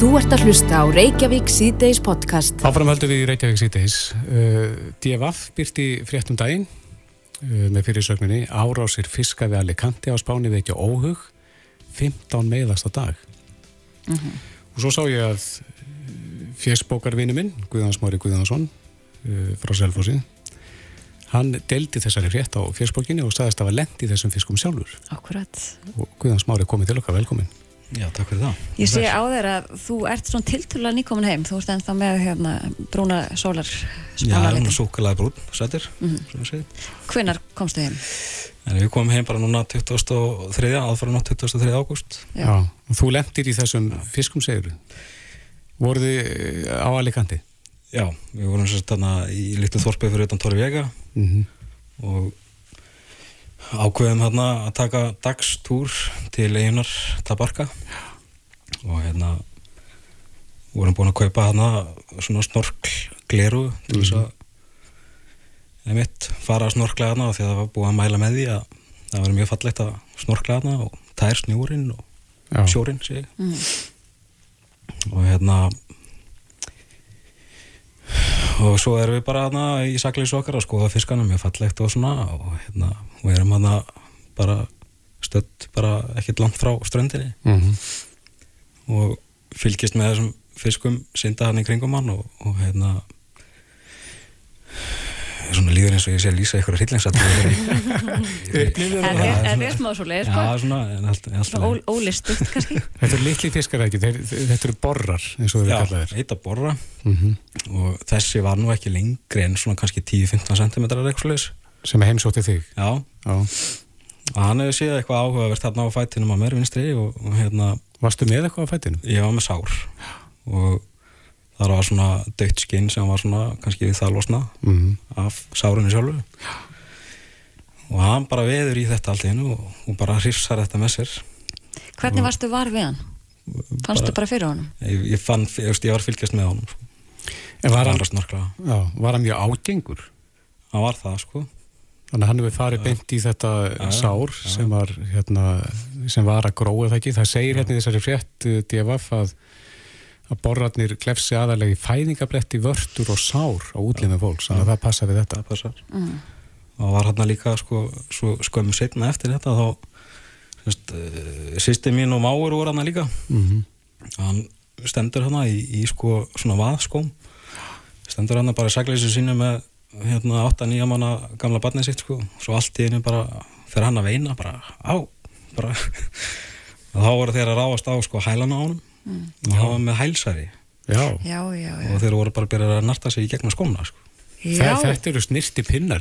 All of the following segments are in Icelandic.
Þú ert að hlusta á Reykjavík C-Days podcast. Áfram höldum við í Reykjavík C-Days. Uh, DFF byrti fréttum daginn uh, með fyrirsögninni Árásir fiskaði allir kanti á spáni við ekki óhug 15 meðast á dag. Mm -hmm. Og svo sá ég að fjersbókarvinni minn, Guðansmári Guðansson uh, frá Selfossi, hann deldi þessari frétt á fjersbókinni og staðist að var lend í þessum fiskum sjálfur. Akkurat. Og Guðansmári komið til okkar velkomin. Já, takk fyrir það. Ég sé á þér að þú ert svona tilturlega nýkomin heim. Þú ert ennþá með hérna brúna sólar spálarleitin. Já, súkulega brún, sættir, mm -hmm. sem ég segi. Hvenar komstu heim? En við komum heim bara núna 23. aðfara nátt 23. ágúst. Já. Já, og þú lendir í þessum fiskum segur. Voruð þið á Alicante? Já, við vorum sérstanna í litur þorpið fyrir utan Tóri Vega mm -hmm. og ákveðum hérna að taka dagstúr til eiginar Tabarka og hérna vorum búin að kaupa hérna svona snorkgleru til þess að einmitt fara að snorkla hérna því að það var búin að mæla með því að það var mjög fallegt að snorkla hérna og tær snjúrin og Já. sjórin mm. og hérna og svo erum við bara hana, í sakleysu okkar að skoða fiskanum mjög fallegt og svona og hérna, við erum hana bara stödd bara ekkert langt frá ströndinni mm -hmm. og fylgist með þessum fiskum synda hann í kringum hann og, og hérna svona líður eins og ég sé að lýsa ykkur að hryllingsattu En er smá svo leið sko? Já, svona, svona ólistugt kannski. Þetta er litli fiskar ekki, þetta eru borrar eins og þau kallaðir Já, eitt að borra -hmm. og þessi var nú ekki lengri en svona kannski 10-15 cm eitthvað sem heimsótti þig. Já, Já. og hann hefur séð eitthvað áhugavert þarna á fætinum á mörgvinstri og, og hérna Varstu með eitthvað á fætinum? Ég var með sár. Og það var svona dögt skinn sem var svona kannski við það losna mm -hmm. af sárunni sjálfu og hann bara veður í þetta allt einu og, og bara hrifsar þetta með sér Hvernig varstu var við hann? Fannstu bara, bara fyrir honum? Ég, ég, fann, ég, ég var fylgjast með honum En var hann, já, var hann mjög ágengur? Hann var það sko Þannig að hann hefur farið beint í þetta ja, sár ja. Sem, var, hérna, sem var að gróða það ekki. Það segir hérna í þessari frétt eh, DFF að að borratnir klefsi aðalegi fæðingabletti, vörtur og sár á útlýmið fólks, þannig að það passa við þetta. Passar. Mm. Og var hann líka sko, skömmu setna eftir þetta þá uh, sýsti mín og máur voru hann líka. Mm -hmm. Hann stendur hann í, í sko svona vaðskóm, stendur hann bara í sagleysu sínu með hérna 8-9 manna gamla barnið sitt sko, svo allt í hennu bara fyrir hann að veina, bara á, bara þá voru þeir að ráast á sko hælan á honum mm. og það var með hælsari já. Já, já, og þeir voru bara að byrja að narta sig í gegnum skóna sko. Þetta eru snirti pinnar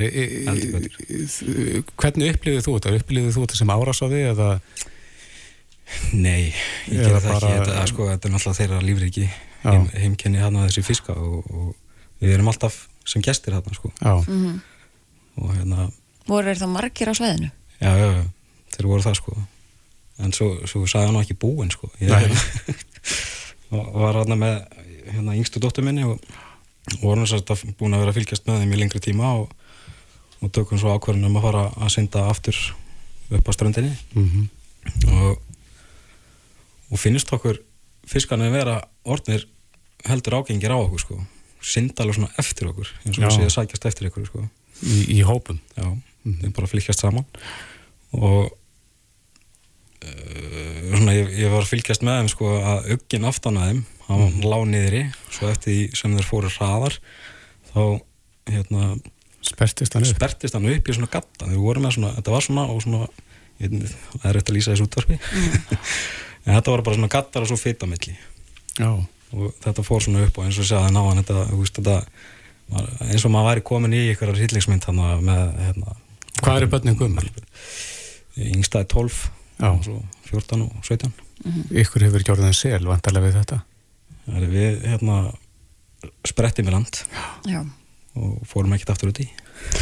Hvernig upplifið þú þetta? Upplifið þú þetta sem árásaði eða Nei, ég gera það bara... ekki þetta, sko, þetta er náttúrulega þeirra lífriki heim, heimkenni hann að þessi fiska og, og við erum alltaf sem gestir hann sko. mm -hmm. og hérna voru þeir þá margir á sveðinu? Já, já, þeir voru það sko en svo, svo sagði hann ekki búinn sko ég var hérna með hérna yngstu dóttur minni og vorum að búin að vera að fylgjast með þeim í lengri tíma og, og tökum svo ákvarðin um að fara að synda aftur upp á strandinni mm -hmm. og og finnst okkur fiskarnir vera orðnir heldur ágengir á okkur sko. Synda alveg svona eftir okkur eins og séum að sækjast eftir okkur sko. Í, í hópum. Já, mm -hmm. þeim bara fylgjast saman. Og svona, ég, ég var að fylgjast með þeim sko, að öggin aftan að þeim hann mm. lág niðri svo eftir því sem þeir fóru hraðar þá hérna, spertist hann upp spertist hann upp í svona gatta svona, þetta var svona, svona ég, það er eftir að lýsa þessu útvarpi mm. en þetta var bara svona gattar og svo fytamilli og þetta fór svona upp og eins og segja það ná hann þetta, þetta var, eins og maður væri komin í einhverjar hillingsmynd með hérna, hvað eru börnum gummul? yngstaði 12 og svo 14 og 17 mm -hmm. Ykkur hefur gjörðið en sel vantarlega við þetta Það er við hérna sprettið með land Já. og fórum ekkert aftur út í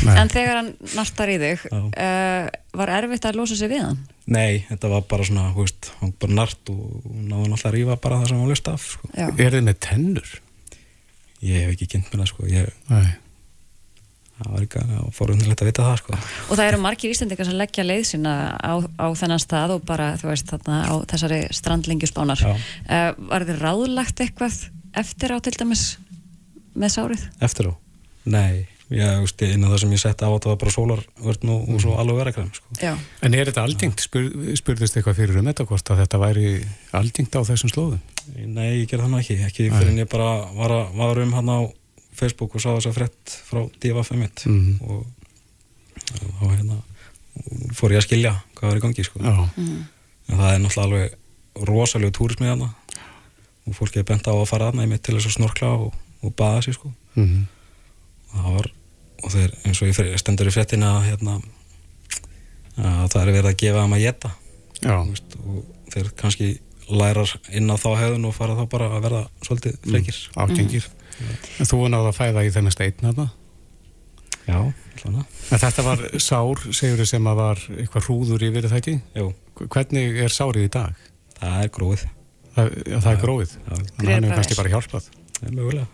Nei. En þegar hann nartar í þig uh, var erfitt að losa sig við hann? Nei, þetta var bara svona veist, hann bara nart og náðu alltaf að rýfa bara það sem hann löst af sko. Er þið með tennur? Ég hef ekki kynnt með það sko ég... það var ekki fórundilegt að vita það sko. Og það eru margir íslendingar sem leggja leið sína á, á þennan stað og bara, þú veist, þarna á þessari strandlengjusbánar. Uh, var þið ráðlagt eitthvað eftir á til dæmis með sárið? Eftir á? Nei, ég veist, innan það sem ég sett á þetta var bara sólarvörn og, og svo alveg verðakræm sko. En er þetta aldingt? Spur, spurðist eitthvað fyrir um þetta hvort að þetta væri aldingt á þessum slóðum? Nei, ég gerði það ekki, ekki fyrir en ég bara var, var um hann á Facebook og sá þess að frett frá DFM mm -hmm. og þá hérna fór ég að skilja hvað var í gangi sko. mm -hmm. en það er náttúrulega alveg rosalega túrismið hana og fólki er bent á að fara aðna í mitt til þess að snorkla og, og baða sér sko. mm -hmm. og það var og þeir eins og ég stendur í frettina hérna að það er verið að gefa þeim að geta og þeir kannski lærar inn á þá hefðun og fara þá bara að verða svolítið frekir Ágengir En þú var náða að fæða í þennan steitna þarna? Já, svona. En þetta var sár, segur þið sem að var eitthvað hrúður yfir það ekki? Jú. Hvernig er sárið í dag? Það er gróið. Það, já, það er gróið? Já. Þannig að hann hefur kannski bara hjálpað? Það er mögulega.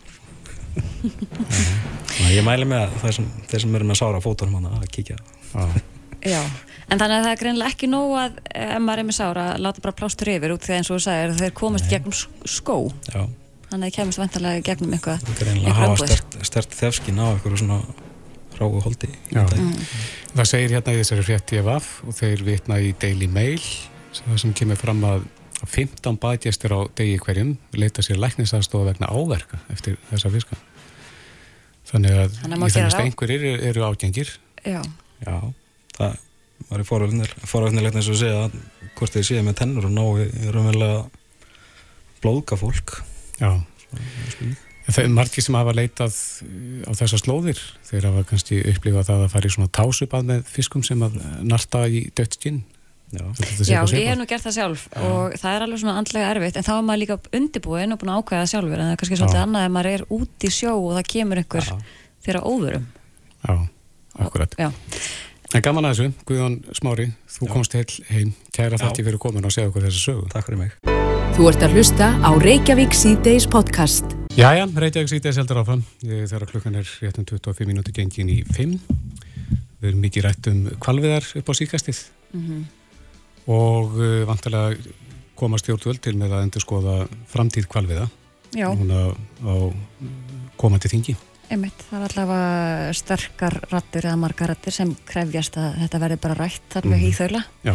ég mæli með að þeir sem, þeir sem eru með sára fótunum hann að kíkja. Já. Já, en þannig að það er greinlega ekki nóg að ef maður er með sára, láta bara plástur yfir út því að eins og þú sagir, þeir komast gegnum skó. Já þannig að það kemist vantarlega gegnum eitthvað það er einlega að hafa stert, stert þefskin á eitthvað svona rágu holdi mm. það segir hérna í þessari frétti af af og þeir vitna í Daily Mail sem kemur fram að 15 badjæstir á degi hverjum leita sér læknisaðstofa vegna áverka eftir þessa fiska þannig að þannig í þennast einhverjir eru, eru ágengir. Já. já, það var í forvægnilegt eins og segja hvort þeir séu með tennur og ná raunverulega blóðka fólk Já, það er margir sem hafa leitað á þessar slóðir þeir hafa kannski upplifað það að fara í svona tásupað með fiskum sem að narta í dött skinn. Já, Já ég hef nú gert það sjálf Já. og það er alveg svona andlega erfitt en þá er maður líka undirbúin og búin að ákvæða sjálfur en það er kannski svolítið Já. annað ef maður er út í sjó og það kemur einhver þeirra óðurum Já, akkurat. En gaman að þessu, Guðjón Smári þú komst heil heim, kæra þátti fyrir komin og segja okkur þessu sögu. Takk fyrir mig Þú ert að hlusta á Reykjavík C-Days podcast. Jæja, Reykjavík C-Days heldur áfram. Þegar klukkan er réttum 25 minúti gengin í 5. Við erum mikið rætt um kvalviðar upp á síkastið mm -hmm. og uh, vantilega komast stjórnvöld til með að endur skoða framtíð kvalviða. Já. Núna á komandi þingi. Einmitt, það er allavega sterkar rattur eða margar rattur sem krefjast að þetta verði bara rætt þarna mm. í þaula Já.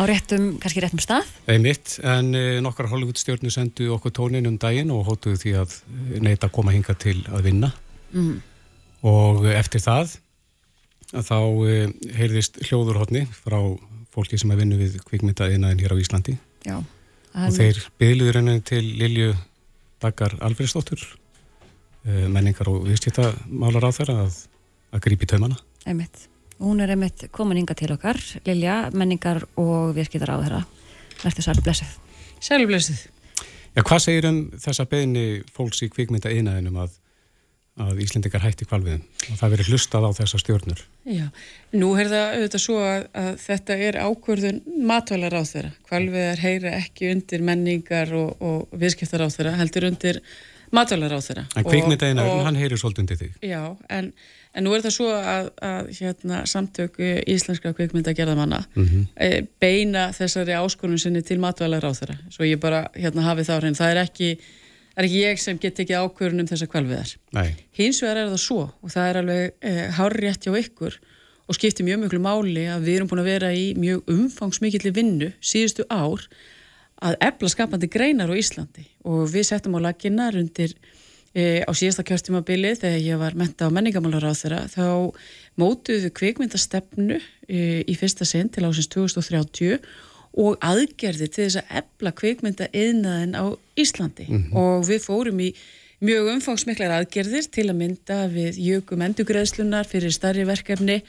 á réttum, kannski réttum stað Einmitt, en e, nokkar Hollywood stjórnir sendu okkur tónin um daginn og hóttuðu því að neyta að koma hinga til að vinna mm. og eftir það þá e, heyrðist hljóðurhóttni frá fólki sem er vinnu við kvikmyndaðinaðin hér á Íslandi Já, og þeir byggluður henni til Lilju Dagar Alfredsdóttur Eh, menningar og viðskiptamálar á þeirra að, að grípi taumana. Einmitt. Hún er einmitt komin ynga til okkar, Lilja, menningar og viðskiptar á þeirra. Verður sæl blessuð. Sæl blessuð. Já, hvað segir um þessa beðni fólks í kvikmynda einaðinum að, að Íslendikar hætti kvalviðum og það verið hlustað á þessa stjórnur? Já, nú er það auðvitað svo að, að þetta er ákvörðun matvælar á þeirra. Kvalviðar heyra ekki undir menningar og, og viðskiptar á þeirra, heldur undir matvælar á þeirra. En kvikmyndaðina, hann heyrir svolítið undir þig. Já, en, en nú er það svo að, að hérna, samtöku íslenska kvikmyndagerðamanna mm -hmm. beina þessari áskonum sinni til matvælar á þeirra. Svo ég bara hérna, hafi þá hrein. Það er ekki, er ekki ég sem get ekki ákvörun um þessa kvalviðar. Hins vegar er það svo og það er alveg e, hárrétt hjá ykkur og skiptir mjög mjög máli að við erum búin að vera í mjög umfangsmikilli vinnu síðustu ár að ebla skapandi greinar á Íslandi. Og við settum á laginnar undir e, á síðasta kjörtímabili þegar ég var menta á menningamálar á þeirra þá mótuðu kvikmyndastefnu e, í fyrsta sinn til ásins 2030 og aðgerði til þess að ebla kvikmynda yðnaðin á Íslandi. Mm -hmm. og við fórum í mjög umfangsmiklar aðgerðir til að mynda við jökum endugreðslunar fyrir starri verkefni.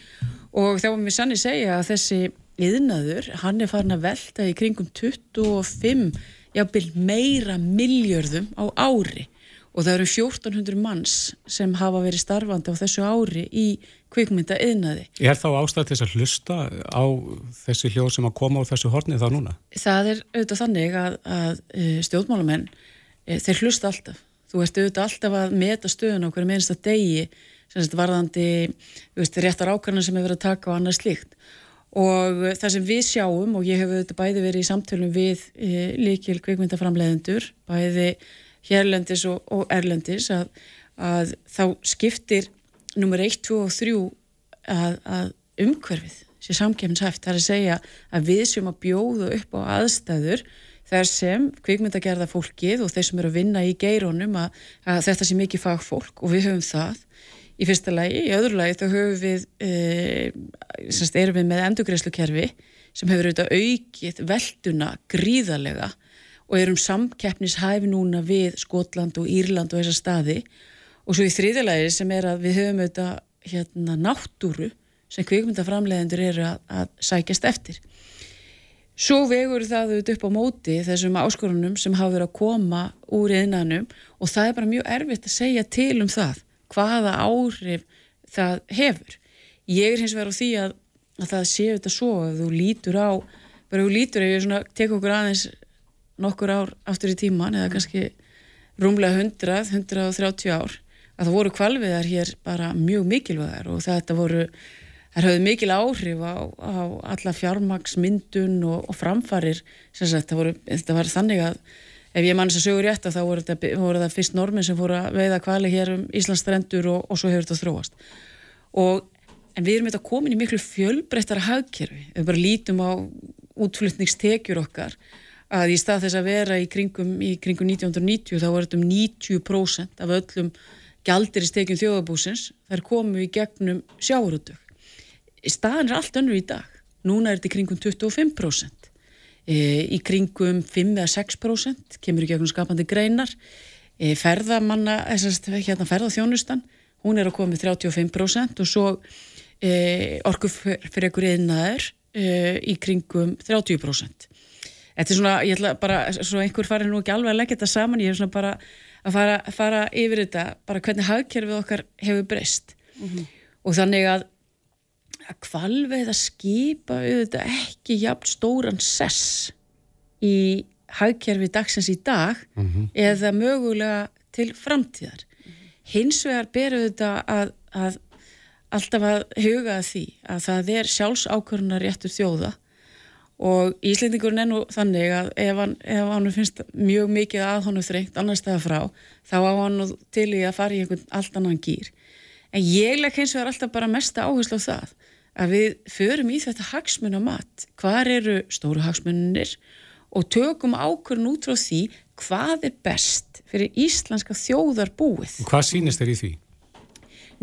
Og þá erum við sannig segja að þessi yðnaður, hann er farin að velta í kringum 25 jápil meira miljörðum á ári og það eru 1400 manns sem hafa verið starfandi á þessu ári í kvikmynda yðnaði. Er þá ástæð til að hlusta á þessi hljóð sem að koma á þessu horni þá núna? Það er auðvitað þannig að, að eh, stjórnmálamenn, eh, þeir hlusta alltaf. Þú ert auðvitað alltaf að meta stöðun á hverju minnsta degi sagt, varðandi veist, réttar ákvæmna sem hefur verið að taka og annað slíkt og það sem við sjáum og ég hef auðvitað bæði verið í samtölum við e, líkil kvikmyndaframleðendur bæði hérlendis og, og erlendis að, að þá skiptir nummer 1, 2 og 3 að, að umhverfið sé samkefnshæft, það er að segja að við sem að bjóða upp á aðstæður þar sem kvikmyndagerða fólkið og þeir sem eru að vinna í geirónum að, að þetta sé mikið fagfólk og við höfum það í fyrsta lagi, í öðru lagi þá höfum við e, semst erum við með endugreislukerfi sem hefur auðvitað aukið velduna gríðarlega og erum samkeppnishæfi núna við Skotland og Írland og þessar staði. Og svo í þriðalagi sem er að við höfum auðvitað hérna náttúru sem kvikmyndaframleðendur eru að, að sækjast eftir. Svo vegur það auðvitað upp á móti þessum áskorunum sem hafa verið að koma úr einanum og það er bara mjög erfitt að segja til um það hvaða áhrif það hefur. Ég er hins vegar á því að, að það séu þetta svo að þú lítur á, bara þú lítur ef ég svona tek okkur aðeins nokkur ár aftur í tíman eða kannski rúmlega 100, 130 ár að það voru kvalviðar hér bara mjög mikilvæðar og þetta voru Það höfðu mikil áhrif á, á alla fjármaksmyndun og, og framfarir sagt, voru, það var þannig að ef ég manns að sögur rétt að þá voru, þetta, voru það fyrst normin sem fóru að veiða kvali hér um Íslandsstrendur og, og svo hefur þetta þróast. Og, en við erum þetta komin í miklu fjölbreyttara hagkerfi, við bara lítum á útflutningstekjur okkar að í stað þess að vera í kringum, í kringum 1990 þá var þetta um 90% af öllum gjaldir í stekjum þjóðabúsins þær komu í gegnum sjáurútug staðan er allt önnur í dag. Núna er þetta í kringum 25% e, í kringum 5-6% kemur í gegnum skapandi greinar. E, ferðamanna hérna ferðaþjónustan hún er að koma með 35% og svo e, orku fyrir ekkur einnaður e, í kringum 30% Þetta er svona, ég ætla bara, svo einhver farir nú ekki alveg að leggja þetta saman, ég er svona bara að fara, fara yfir þetta, bara hvernig hagkerfið okkar hefur breyst. Mm -hmm. og þannig að að kvalveið að skipa auðvitað ekki jafn stóran sess í hagkerfi dagsins í dag mm -hmm. eða mögulega til framtíðar. Hins vegar ber auðvitað að, að alltaf að huga að því að það er sjálfsákvöruna réttur þjóða og Íslendingurinn er nú þannig að ef hann, ef hann finnst mjög mikið að er þrengt annar stað frá þá á hann til í að fara í einhvern allt annan gýr. En ég legg hins vegar alltaf bara mesta áherslu á það að við förum í þetta hagsmunamat, hvar eru stóru hagsmunir og tökum ákvörðun út frá því hvað er best fyrir íslenska þjóðarbúið. Hvað sýnist þér í því?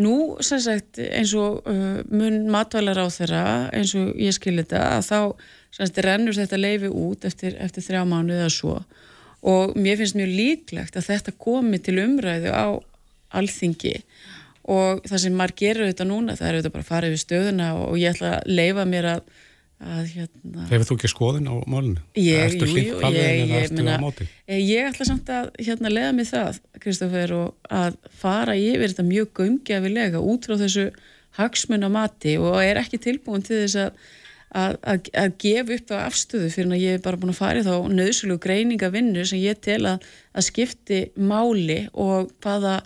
Nú, sem sagt, eins og uh, mun matvælar á þeirra, eins og ég skilir þetta, að þá sagt, rennur þetta leifi út eftir, eftir þrjá mánu eða svo og mér finnst mjög líklegt að þetta komi til umræðu á alþingi og það sem maður gerur þetta núna það er auðvitað bara að fara yfir stöðuna og ég ætla að leifa mér að, að hérna... Hefur þú ekki skoðin á málunum? Ég, jú, jú, ég, ég, minna, eh, ég ætla samt að hérna leiða mig það, Kristófer, og að fara yfir þetta mjög gömgefilega út frá þessu hagsmunamati og er ekki tilbúin til þess að Að, að, að gefa upp á afstöðu fyrir að ég er bara búin að fara í þá nöðsulu greiningavinnu sem ég tel að skipti máli og hvaða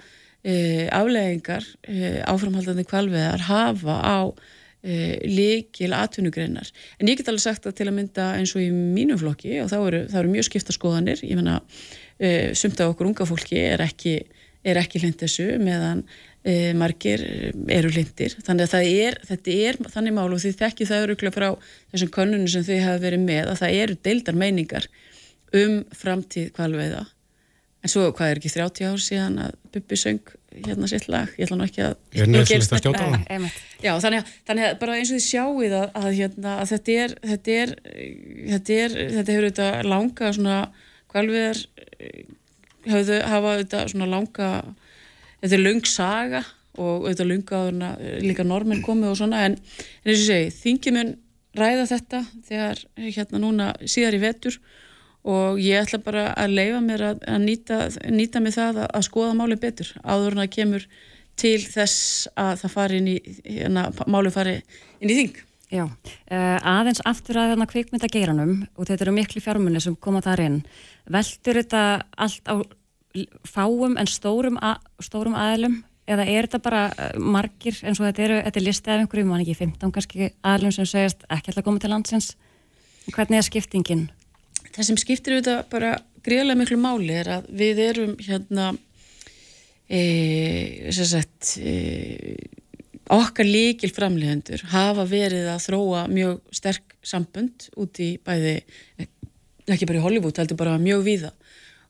e, afleggingar e, áframhaldandi kvalveðar hafa á e, líkil atvinnugreinar. En ég get alveg sagt að til að mynda eins og í mínu flokki og þá eru, það eru mjög skipta skoðanir, ég menna sumt af okkur unga fólki er ekki, er ekki hlind þessu meðan margir eru hlindir þannig að er, þetta er þannig mál og því þekki það eru frá þessum konunum sem þau hafa verið með að það eru deildar meiningar um framtíð kvalveiða en svo hvað er ekki 30 ár síðan að Bubi söng hérna sitt lag? Ég ætla nú ekki að að já þannig að, þannig að bara eins og þið sjáuð að, að, hérna, að þetta er þetta er þetta, er, þetta hefur þetta langa svona kvalviðar hefur hafa þetta svona langa þetta er lung saga og þetta lunga líka normin komið og svona en, en eins og segi þingi mun ræða þetta þegar hérna núna síðar í vetur og ég ætla bara að leifa mér að, að nýta, nýta mig það að, að skoða máli betur áður en að kemur til þess að það fari inn í hérna, máli fari inn í þing. Já, uh, aðeins aftur að þarna kvikmyndageiranum og þetta eru miklu fjármunni sem koma þar inn. Veldur þetta allt á fáum en stórum, stórum aðlum eða er þetta bara uh, margir eins og þetta eru, þetta er listið af einhverjum, mann ekki 15 kannski aðlum sem segast ekki alltaf komið til landsins? Hvernig er skiptingin? Það sem skiptir auðvitað bara greiðlega miklu máli er að við erum hérna e, sagt, e, okkar líkil framlegendur hafa verið að þróa mjög sterk sambund út í bæði ekki bara í Hollywood, heldur bara mjög víða.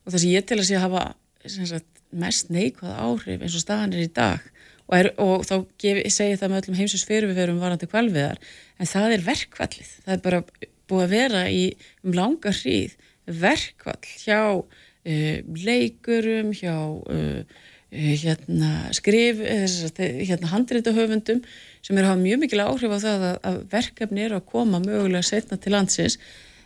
Og það sem ég til að sé að hafa sagt, mest neikvæða áhrif eins og staðan er í dag og, er, og þá gef, segi það með öllum heimsins fyrir við verum varandi kvalviðar en það er verkvallið, það er bara búið að vera í um langa hríð verkvall hjá uh, leikurum, hjá uh, hérna, skrif, hérna, handreitahöfundum sem er að hafa mjög mikil áhrif á það að, að verkefni eru að koma mögulega setna til landsins.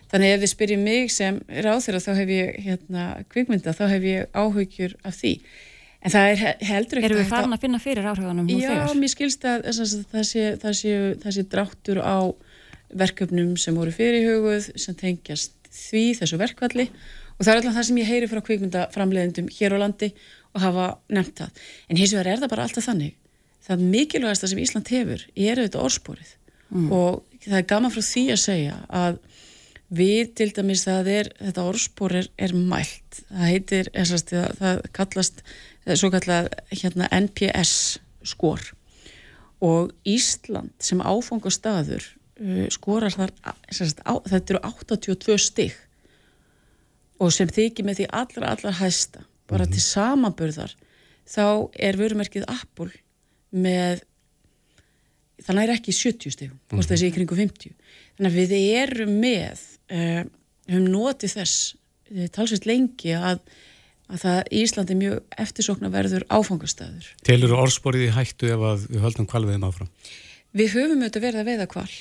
Þannig ef þið spyrjum mig sem ráð þeirra þá hef ég hérna, kvikmynda, þá hef ég áhugjur af því en það er heldur ekkert Erum við farin að finna fyrir áhrifunum nú þegar? Já, mér skilst að það sé, það sé, það sé dráttur á verkefnum sem voru fyrirhugуð sem tengjast því þessu verkvalli og það er alltaf það sem ég heyri frá kvikmyndaframleðendum hér á landi og hafa nefnt það. En hins vegar er það bara alltaf þannig. Það mikilvægasta sem Ísland hefur er auðvitað orðspórið mm. og það er gaman frá því að segja að við til dæmis það er, þetta orðspór er, er mælt. Það heitir, ersast, það kallast, svo kallað hérna, NPS skor og Ísland sem áfanga staður uh, skorar þar, á, þetta eru 82 stygg og sem þykir með því allra, allra hæsta bara mm -hmm. til samaburðar þá er vörumerkið Apple með þannig er ekki 70 stegum mm -hmm. þessi í kringu 50 þannig að við erum með uh, höfum notið þess talsveit lengi að, að það Íslandi er mjög eftirsoknaverður áfangastæður Telur orðsporið í hættu ef við höldum kvalviðum áfram? Við höfum auðvitað verið að veiða kval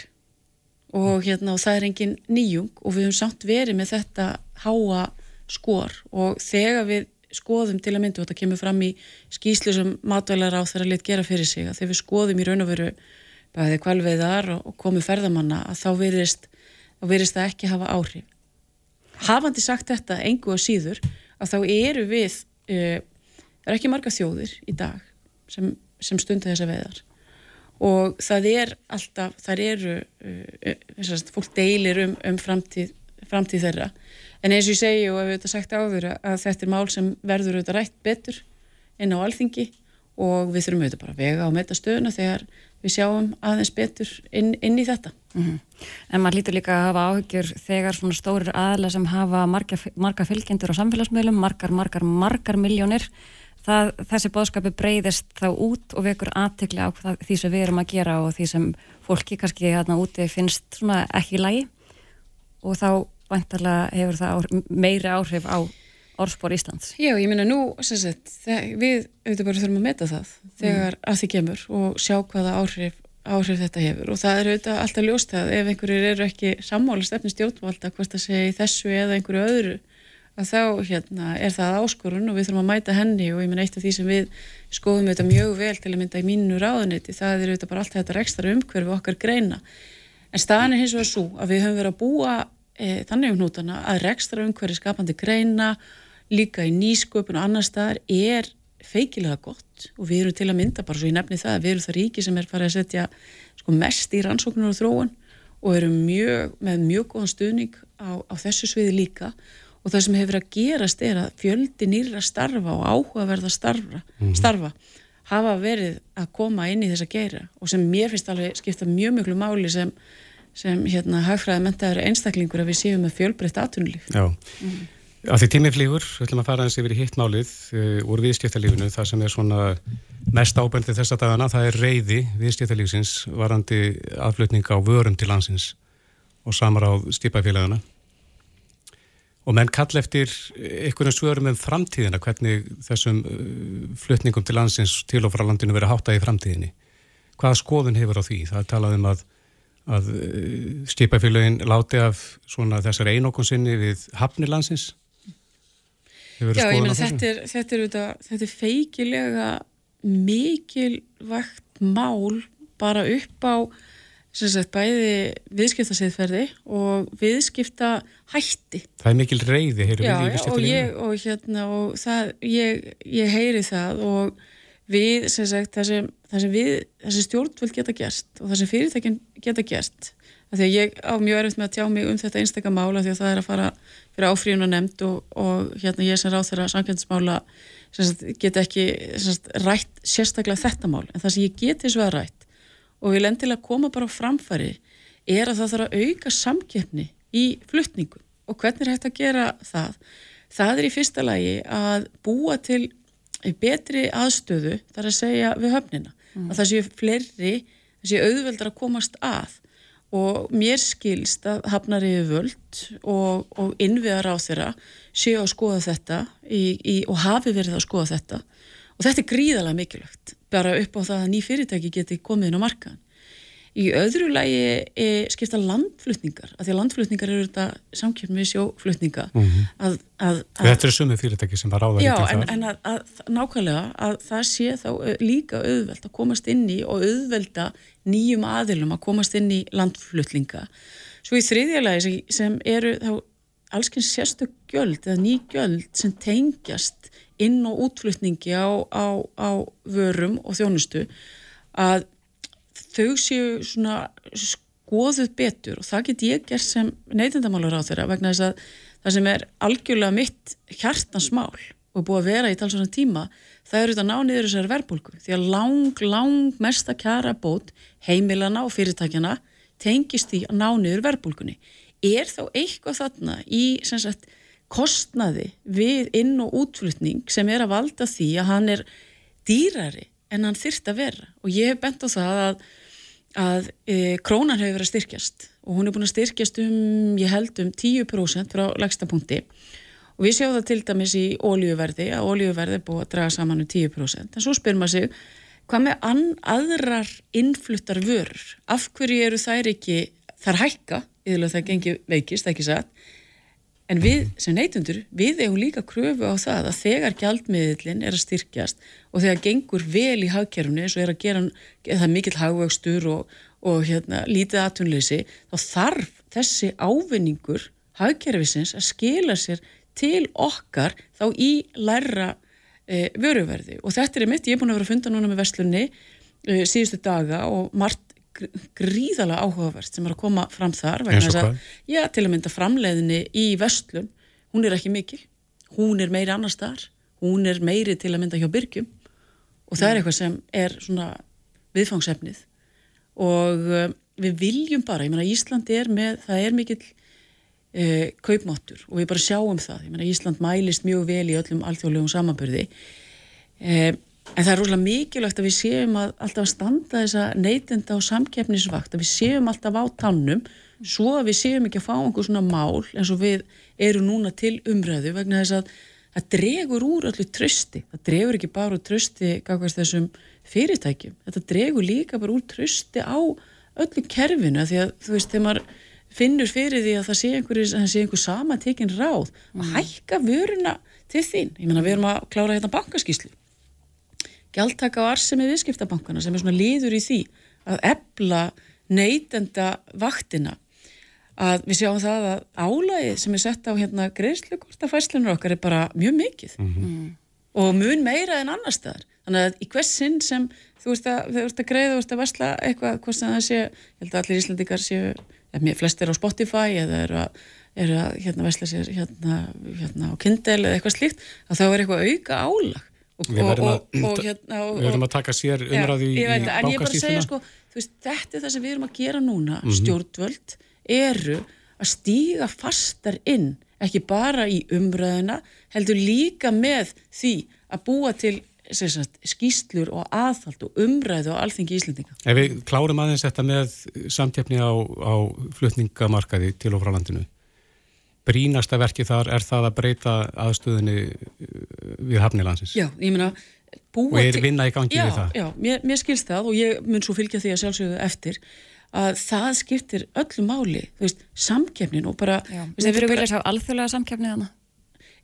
og, hérna, og það er engin nýjung og við höfum samt verið með þetta háa skor og þegar við skoðum til að myndu og þetta kemur fram í skýslu sem matvælar á þeirra lit gera fyrir sig að þegar við skoðum í raun og veru bæðið kvalveiðar og komu ferðamanna að þá verist, þá verist það ekki hafa áhrif. Hafandi sagt þetta engu og síður að þá eru við, uh, það er ekki marga þjóðir í dag sem, sem stundu þessa veiðar. Og það er alltaf, það eru, uh, fólk deilir um, um framtíð, framtíð þeirra. En eins og ég segi og hefur þetta sagt áður að þetta er mál sem verður auðvitað rætt betur inn á alþingi og við þurfum auðvitað bara að vega á metastöðuna þegar við sjáum aðeins betur inn, inn í þetta. Mm -hmm. En maður lítur líka að hafa áhyggjur þegar svona stórir aðla sem hafa marga, marga fylgjendur á samfélagsmiðlum, margar, margar, margar miljónir, það, þessi bóðskapi breyðist þá út og vekur aðtekli á það, því sem við erum að gera og því sem fólki kannski hérna úti finnst svona ekki í lagi og þá vantarlega hefur það meiri áhrif á orðspor Íslands. Já, ég minna nú, sagt, við auðvitað bara þurfum að meta það þegar mm. að því kemur og sjá hvaða áhrif, áhrif þetta hefur og það er auðvitað alltaf ljóst að ef einhverjur eru ekki sammála stefni stjórnvalda hvort að segja í þessu eða einhverju öðru að þá hérna, er það áskorun og við þurfum að mæta henni og ég minna eitt af því sem við skoðum auðvitað mjög vel til að mynda í mínu ráðuniti, það er auðvitað bara allt þetta rekstra umhverfi okkar greina en staðan er hins vegar svo að við höfum verið að búa e, þannig um hnútana að rekstra umhverju skapandi greina líka í nýsköpun og annar staðar er feikilega gott og við erum til að mynda bara svo ég nefni það að við erum það ríki sem er farið að setja sko, mest í rannsóknar og þróun og erum mjög, með mjög góðan stuðning á, á þessu sviði líka og það sem hefur að gerast er að fjöldi nýra starfa og áhugaverða starfa, mm. starfa hafa verið að koma inn í þessa geira og sem mér finnst alveg skipta mjög mjög mjög máli sem sem hérna hagfræði mentaður einstaklingur að við séum með fjölbreytt atunlíf. Já, mm. Af því tímið flýgur, við ætlum að fara eins yfir í hittmálið uh, úr viðskiptalífinu, það sem er svona mest ábendið þessa dagana, það er reyði viðskiptalífsins varandi aðflutning á vörum til landsins og samar á stýpafélagana. Og menn kall eftir einhvern svörum um framtíðina, hvernig þessum uh, flutningum til landsins til og frá landinu verið hátta í framtíðinni. Hvaða skoðun hefur á því? Það er talað um að að eh, stipafélagin láti af svona þessar einokun sinni við hafnilansins Já, ég meina þetta er þetta er, þetta, þetta er feikilega mikilvægt mál bara upp á sagt, bæði viðskiptaseðferði og viðskipta hætti. Það er mikil reyði Já, já og, ég, og hérna og það, ég, ég heyri það og við, sem sagt, það sem, það sem við, þessi stjórnvöld geta gert og það sem fyrirtækinn geta gert að ég á mjög erfitt með að tjá mig um þetta einstakka mála því að það er að fara fyrir áfríðun og nefnd og, og hérna ég sem ráð þeirra samkjöndsmála geta ekki sagt, rætt sérstaklega þetta mál. En það sem ég geti svo að rætt og vil endilega koma bara á framfæri er að það þarf að auka samkeppni í fluttningum og hvernig er hægt að gera það? Það er í fyrsta lagi að búa til betri aðstöðu þar að segja við höfnina. Mm. að það séu fleiri, það séu auðveldar að komast að og mér skilst að hafnar yfir völd og, og innviðar á þeirra séu að skoða þetta í, í, og hafi verið að skoða þetta. Og þetta er gríðalega mikilvægt bara upp á það að ný fyrirtæki geti komið inn á markaðan Í öðru lagi e, skipta landflutningar, af því að landflutningar eru þetta samkjöfn við sjóflutninga. Mm -hmm. að, að, að, þetta eru sumið fyrirtæki sem var áðan já, en, en að nákvæmlega að það sé þá líka auðvelt að komast inn í og auðvelda nýjum aðilum að komast inn í landflutninga. Svo í þriðja lagi sem, eru þá allskyns sérstök gjöld eða ný gjöld sem tengjast inn og útflutningi á, á, á vörum og þjónustu að þau séu svona skoðuð betur og það get ég gert sem neytindamálur á þeirra vegna þess að það sem er algjörlega mitt hjartansmál og búið að vera í talsvona tíma það eru þetta ná niður þessari verbulgu því að lang, lang mesta kjara bót heimilana og fyrirtækjana tengist því að ná niður verbulgunni. Er þá eitthvað þarna í sagt, kostnaði við inn- og útflutning sem er að valda því að hann er dýrari en hann þyrst að vera. Og ég hef bent á það að að e, krónan hefur verið að styrkjast. Og hún er búin að styrkjast um, ég held um 10% frá lagsta punkti. Og við sjáum það til dæmis í ólíuverði að ólíuverði er búin að draga saman um 10% en svo spyr maður sig hvað með aðrar innfluttar vörur? Af hverju eru þær ekki þar hækka, yfirlega það gengir veikist, ekki satt En við sem neytundur, við hefum líka kröfu á það að þegar gjaldmiðlinn er að styrkjast og þegar gengur vel í hagkerfni eins og er að gera það mikill hagvöxtur og, og hérna, lítið aðtunleysi, þá þarf þessi ávinningur hagkerfisins að skila sér til okkar þá í læra e, vöruverði. Og þetta er mitt, ég er búin að vera að funda núna með Vestlunni e, síðustu daga og margt gríðalega áhugavert sem er að koma fram þar eins og hvað? Já, til að mynda framleiðinni í vestlun hún er ekki mikil, hún er meiri annars þar, hún er meiri til að mynda hjá byrgjum og það er mm. eitthvað sem er svona viðfangsefnið. Og uh, við viljum bara, ég menna Ísland er með, það er mikil uh, kaupmáttur. Og við bara sjáum það, ég menna Ísland mælist mjög vel í öllum alþjóðlegum samanbyrði uh, En það er rosalega mikilvægt að við séum að alltaf að standa þessa neytenda og samkeppnisvakt, að við séum alltaf á tannum svo að við séum ekki að fá einhver svona mál eins og við eru núna til umræðu vegna þess að það dregur úr öllu trösti, það dregur ekki bara úr trösti kakast þessum fyrirtækjum, þetta dregur líka bara úr trösti á öllu kerfinu því að þú veist, þegar maður finnur fyrir því að það sé einhver sama tekinn ráð, að mm. hækka vöruna til þín, ég menna við erum að klára hérna bankaskíslu gjaldtaka á arsemi viðskiptabankana sem er svona líður í því að ebla neytenda vaktina. Að við sjáum það að álægið sem er sett á hérna greiðslukortafæslunar okkar er bara mjög mikið. Mm. -hmm. og mun meira en annar staðar. Þannig að í hvers sinn sem þú veist að, að greiða, þú veist að vesla eitthvað, hvort sem það sé, ég held að allir íslendikar séu, flest er á Spotify eða er að, er að hérna vesla sér hérna, hérna á Kindle eða eitthvað slíkt, að þá er eitthvað auka álag Við verðum að, og, hérna, og, að taka sér í er bara að segja sko, þetta er það sem við erum að gera núna, mm -hmm. stjórnvöld eru að stíga fastar inn, ekki bara í umræðuna, heldur líka með því að búa til sagt, skýslur og aðhald og umræðu á alþengi Íslandinga. Ef við klárum aðeins þetta með samtjafni á, á flutningamarkaði til og frá landinu, brínasta verki þar er það að breyta aðstöðinni uh, við hafnilansins. Já, ég meina og er vinna í gangi já, við það. Já, mér, mér skilst það og ég mun svo fylgja því að sjálfsögðu eftir að það skiptir öllu máli, þú veist, samkefnin og bara... Já, við verðum viljað sjá alþjóðlega samkefni þannig.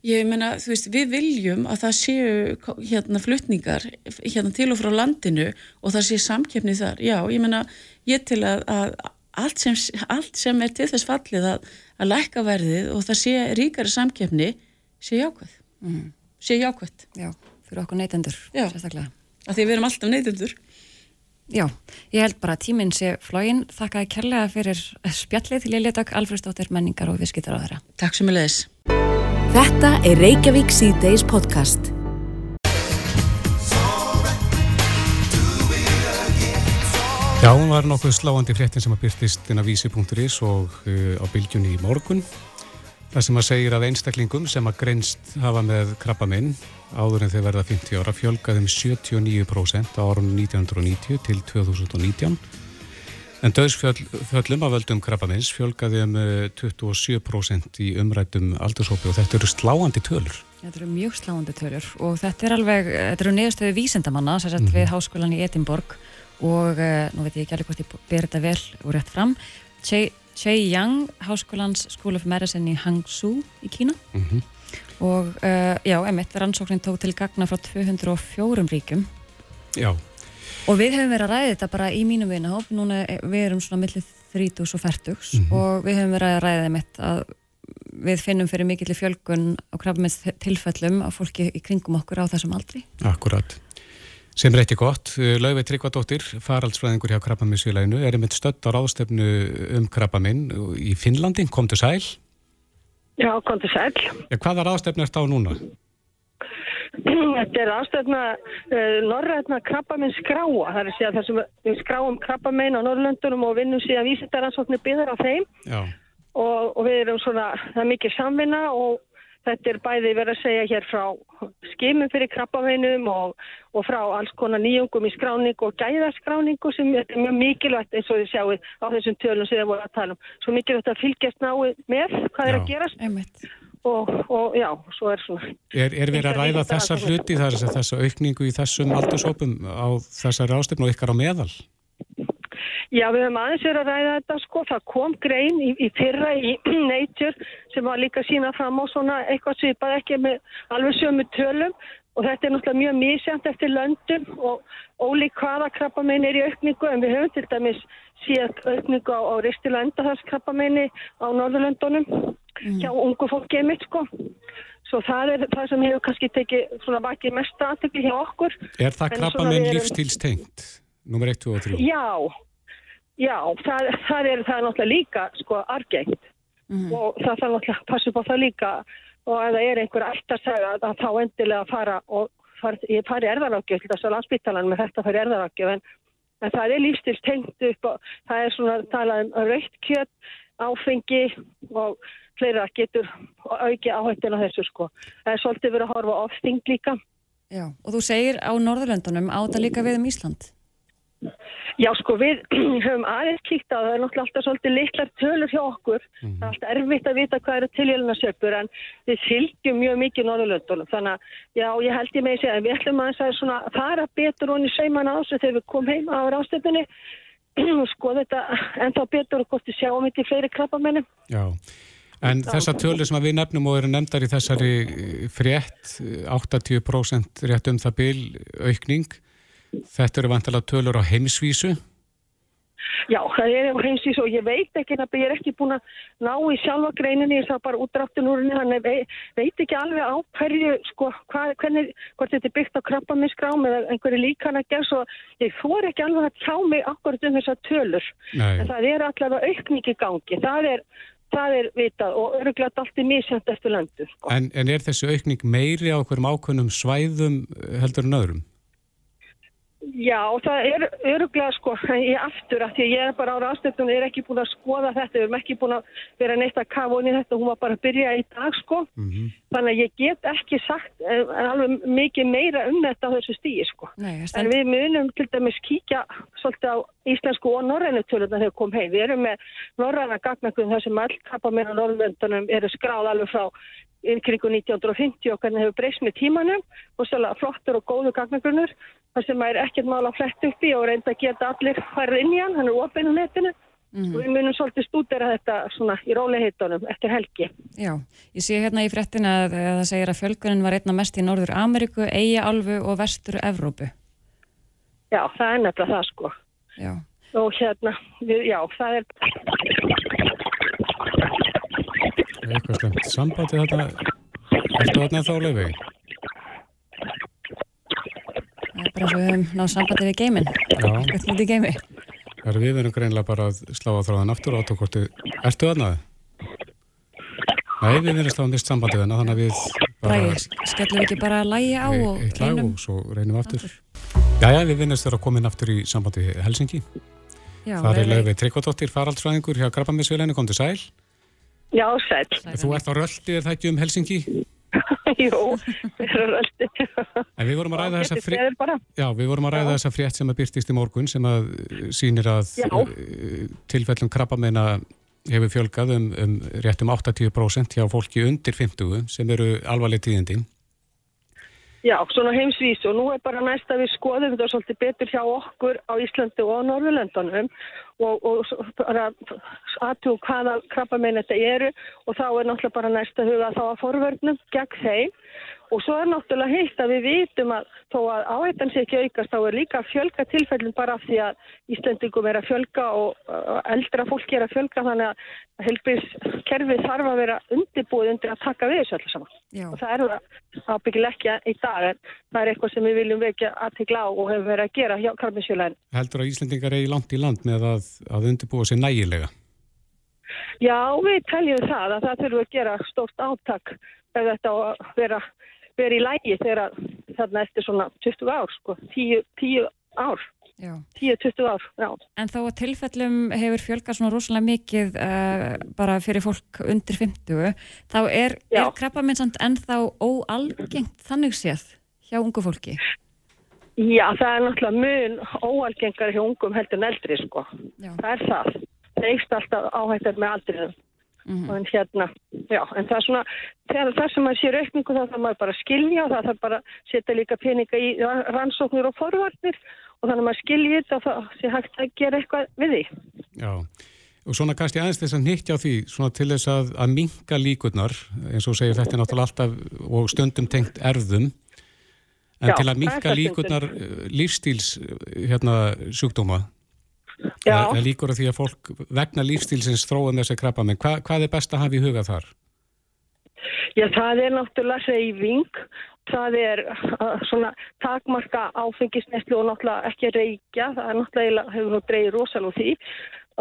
Ég meina, þú veist, við viljum að það séu hérna flutningar hérna til og frá landinu og það séu samkefni þar. Já, ég meina, ég til að, að allt sem, allt sem er til þess fallið að, að lækka verðið og það sé ríkari samkefni sé jákvæð mm. sé jákvæð Já, fyrir okkur neytendur sérstaklega að því við erum alltaf neytundur Já, ég held bara að tíminn sé flógin. Þakkaði kærlega fyrir spjallið til Lilja Dögg, Alfredsdóttir, menningar og viðskiptar á þeirra. Takk sem ég leðis. Þetta er Reykjavík C-Days podcast. Já, hún var nokkuð sláandi fréttin sem að byrtist inn á vísi.is og uh, á bylgjunni í morgun. Það sem að segir að einstaklingum sem að greinst hafa með krabba minn áður en þeir verða 50 ára fjölgaði um 79% á árunum 1990 til 2019 en döðsfjöllum af völdum krabbamins fjölgaði um 27% í umrættum aldurshópi og þetta eru sláandi tölur. Þetta eru mjög sláandi tölur og þetta er alveg, þetta eru neðustöðu vísendamanna sem sett mm -hmm. við háskólan í Edinborg og nú veit ég ekki alveg hvort ég ber þetta vel og rétt fram. Chey Yang, háskólans School of Medicine í Hangzhou í Kína. Mm -hmm og uh, já, emitt, rannsóknin tók til gagna frá 204 ríkum Já. Og við hefum verið að ræða þetta bara í mínum vinahóp. Núna eh, við erum svona millið 30 og 40 mm -hmm. og við hefum verið að ræða emitt að við finnum fyrir mikill fjölgun á krafmins tilfellum á fólki í kringum okkur á þessum aldri. Akkurat sem er eitthvað gott, Laufey Tryggvadóttir faraldsfræðingur hjá Krabbaminsvílæginu er einmitt stödd á ráðstefnu um Krabbaminn í Finnlandi, kom til sæl Já, konti sæl. Ja, hvaða ráðstefna er þetta á núna? Þetta er ráðstefna uh, norrætna krabbaminn skráa. Það er að segja þessum við skráum krabbaminn á Norrlöndunum og vinnum síðan vísindaransóknir byggðar á þeim og, og við erum svona, það er mikið samvinna og Þetta er bæði verið að segja hér frá skimum fyrir krabbaveinum og, og frá alls konar nýjungum í skráningu og gæðaskráningu sem er mjög mikilvægt eins og þið sjáu á þessum tölum sem þið voru að tala um. Svo mikilvægt að fylgjast náðu með hvað já, er að gerast og, og já, svo er svona... Er, er verið að ræða þessar hluti þar þess að aukningu í þessum aldursópum á þessari ástöfnu og ykkar á meðal? Já, við höfum aðeins verið að ræða þetta sko, það kom grein í, í fyrra í Nature sem var líka sína fram á svona eitthvað svipað ekki með alveg sömu tölum og þetta er náttúrulega mjög mísjönd eftir löndum og ólík hvaða krabbamein er í aukningu en við höfum til dæmis síðan aukningu á, á ristil endaharskrabbameini á Norðurlöndunum mm. hjá ungu fólki emitt sko. Svo það er það sem hefur kannski tekið svona vakið mest aðtökli hjá okkur. Er það krabbamein lífstílstengt? Númer 1, 2 og 3? Já, Já, það, það, er, það er náttúrulega líka sko argengt mm. og það þarf náttúrulega að passa upp á það líka og ef það er einhver ætt að þá endilega að fara og far, ég fari erðarákjöf til þess að landsbyttalan með þetta fari erðarákjöf en, en það er lífstil tengt upp og það er svona talað um raukt kjött, áfengi og fleira getur auki áhættin á þessu sko. Það er svolítið verið að horfa ofþing líka. Já, og þú segir á Norðurlöndunum áta líka við um Ísland? Já sko við höfum aðeins kíkt á það, er náttúrulega alltaf svolítið litlar tölur hjá okkur, mm -hmm. það er alltaf erfitt að vita hvað eru tilhjálfnarsjöfur en við fylgjum mjög mikið Norðurlöndunum þannig að já ég held ég með að segja að við ætlum að það er fara betur honni seiman á þessu þegar við komum heim á rástöpunni og skoða þetta ennþá betur og hvort við sjáum þetta í fleiri krabbamenni. Já. En þessa tölur sem við nefnum og eru nefndar í þessari frétt, 80% rétt um það bil aukning, Þetta eru vantilega tölur á heimsvísu? Já, það er á heimsvísu og ég veit ekki að ég er ekki búin að ná í sjálfa greininni, ég sá bara útdraftin úr henni, þannig veit, veit ekki alveg á hverju, sko, hvað, hvernig, hvort þetta er byggt á krabbaminskrám eða einhverju líkan að gera, svo ég fór ekki alveg að tjá mig akkurat um þessar tölur, Nei. en það er allavega aukningi gangi, það er, það er vitað og öruglega allt er mísjönd eftir landu. Sko. En, en er þessu aukning meiri á hverjum ákveðnum svæðum heldur en öðrum? Já, það er öruglega sko í aftur að því að ég er bara á ráðstöfnum og er ekki búin að skoða þetta, við erum ekki búin að vera neitt að kafa onni þetta, hún var bara að byrja í dag sko, mm -hmm. þannig að ég get ekki sagt en, alveg mikið meira um þetta á þessu stíi sko. Nei, en við munum til dæmis kíkja svolítið á íslensku og norrænu töluna þegar við komum heim, við erum með norræna gagnakun þar sem all kappa meira norðvöndunum eru skráð alveg frá ykringu 1950 og hvernig hefur breyst með tímanum. Og svolítið flottur og góðu gagnagrunur þar sem er ekkert mála að fletta upp í og reynda að geta allir færð inn í hann, hann er ofinn á netinu mm -hmm. og við munum svolítið stúdera þetta svona í róliheitunum eftir helgi. Já, ég sé hérna í frettin að það segir að fjölgunin var einna mest í Norður Ameríku, Eija Alfu og Vestur Evrópu. Já, það er nefnilega það sko. Já. Og hérna, við, já, það er eitthvað slemt sambandi þetta Erstu þarna þá leiði? Bara svo við höfum náðu sambandi við geimin eitthvað út í geimi er við verðum greinlega bara að slá á þráðan aftur og átökkorti. Ertu aðnaði? Nei, við verðum sláðum vist sambandi þennan, þannig að við bara... Skellum við ekki bara að lægi á og reynum? Eitt lag og svo reynum við aftur. aftur. Jæja, við vinnast þér að koma inn aftur í sambandi Helsingi. Já, Það er lögvið Tryggvadóttir, faraldsfræðingur hjá Grabamiðsvílæni, kom til sæl. Já, sæl. Þú ert á röldi, er það ekki um Helsingi? Jú, við erum röldi. En við vorum að ræða þessa frétt, já, við vorum að ræða þessa frétt sem að byrtist í morgun sem að sínir að já. Eh, tilfellum krabbameina hefur fjölgað um, um réttum 80% hjá fólki undir 50 sem eru alvarleg tíðindi. Já, svona heimsvís og nú er bara næst að við skoðum þetta svolítið betur hjá okkur á Íslandi og á Norðurlöndunum og, og bara aðtú hvaða krabba meina þetta eru. Og þá er náttúrulega bara næst að huga þá að forvörnum gegn þeim Og svo er náttúrulega heilt að við vitum að þó að áhættan sé ekki aukast þá er líka að fjölga tilfellin bara af því að Íslandingum er að fjölga og eldra fólki er að fjölga þannig að helbriðskerfið þarf að vera undirbúið undir að taka við þessu öllu saman. Já. Og það er ábyggileg ekki í dag en það er eitthvað sem við viljum vekja aðtegla á og hefur verið að gera hjá Karminsjölaðin. Heldur að Íslandingar er í langt í land með að, að undirbúa sér nægilega? Já, við teljum það að það þurfum að gera stórt áttak ef þetta á að vera í lægi þegar þarna eftir svona 20 ár, sko, 10, 10 ár. 10-20 ár, já. En þá að tilfellum hefur fjölgað svona rosalega mikið uh, bara fyrir fólk undir 50, þá er, er krabbaminsand ennþá óalgengt þannig séð hjá ungu fólki? Já, það er náttúrulega mun óalgengar hjá ungum heldur en eldri, sko. Já. Það er það. Það eitt alltaf áhættar með aldrinum. Mm -hmm. en hérna, já, en það er svona þegar það sem maður sér aukningu þá þarf maður bara að skilja og það þarf bara að setja líka peninga í rannsóknir og forvarnir og þannig að maður skilji þetta það sé hægt að gera eitthvað við því Já, og svona kannski aðeins þess að nýttja á því svona til þess að, að minga líkurnar eins og segir þetta er náttúrulega alltaf og stundum tengt erðum en já, til að minga líkurnar eh, lífstíls hérna sjúkdóma Það líkur að því að fólk vegna lífstílsins þróum þessi krabba, menn Hva, hvað er best að hafa í huga þar? Já, það er náttúrulega reyfing, það er uh, svona takmarka áfengisnestlu og náttúrulega ekki reykja, það er náttúrulega, hefur nú dreyið rosalega því.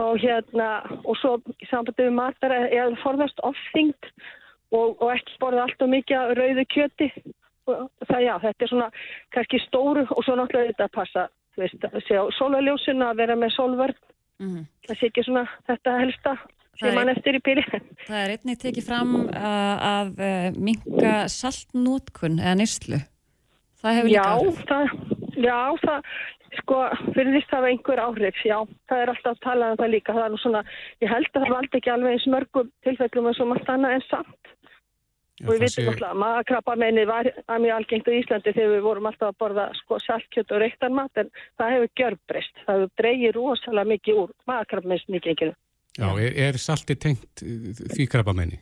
Og hérna, og svo sambandið við matar er forðast ofþyngd og, og ekki borða allt og mikið rauðu kjöti. Það já, þetta er svona kannski stóru og svo náttúrulega þetta að passa þú veist, að sjá sólaljósuna að vera með sólvörn. Mm -hmm. það sé ekki svona þetta helsta sem mann eftir í píli Það er einnig tekið fram uh, að uh, minga saltnótkun eða nýrslu það hefur líka áhrif. það, Já, það sko, fyrir því það var einhver áhrif já, það er alltaf að tala um það líka. Það er nú svona, ég held að það valdi ekki alveg eins mörgum tilfellum eins og maður stanna en samt Já, og við vitum alltaf að maðakrabba meini var mjög algengt á Íslandi þegar við vorum alltaf að borða sko saltkjöt og reyktarmat en það hefur gjörbreyst, það hefur dreyið rosalega mikið úr maðakrabba meins mikið Já, er, er salti tengt því krabba meini?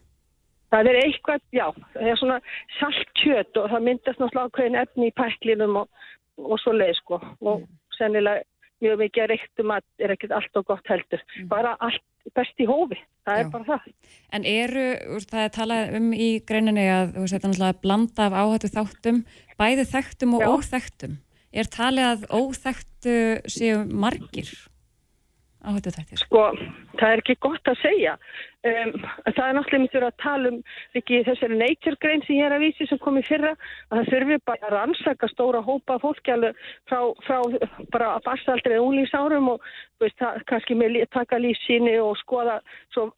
Það er eitthvað, já, það er svona saltkjöt og það myndast náttúrulega ákveðin efni í pæklinum og, og svo leið sko og sennilega mjög mikið reyktumat er ekkert allt og gott heldur, mm. bara allt best í hófi, það Já. er bara það. En eru, það er talað um í greininni að þú veist þetta náttúrulega blanda af áhættu þáttum, bæði þekktum og Já. óþekktum. Er talið að óþekktu séu margir? Áhættu þetta? Sko, það er ekki gott að segja. Um, það er náttúrulega mjög að tala um ekki þessari nature grein sem ég er að vísi sem kom í fyrra að það þurfi bara að rannsaka stóra hópa fólki alveg frá, frá bara að barsaldri eða úlísárum og veist, það, kannski með taka lífsíni og skoða svo,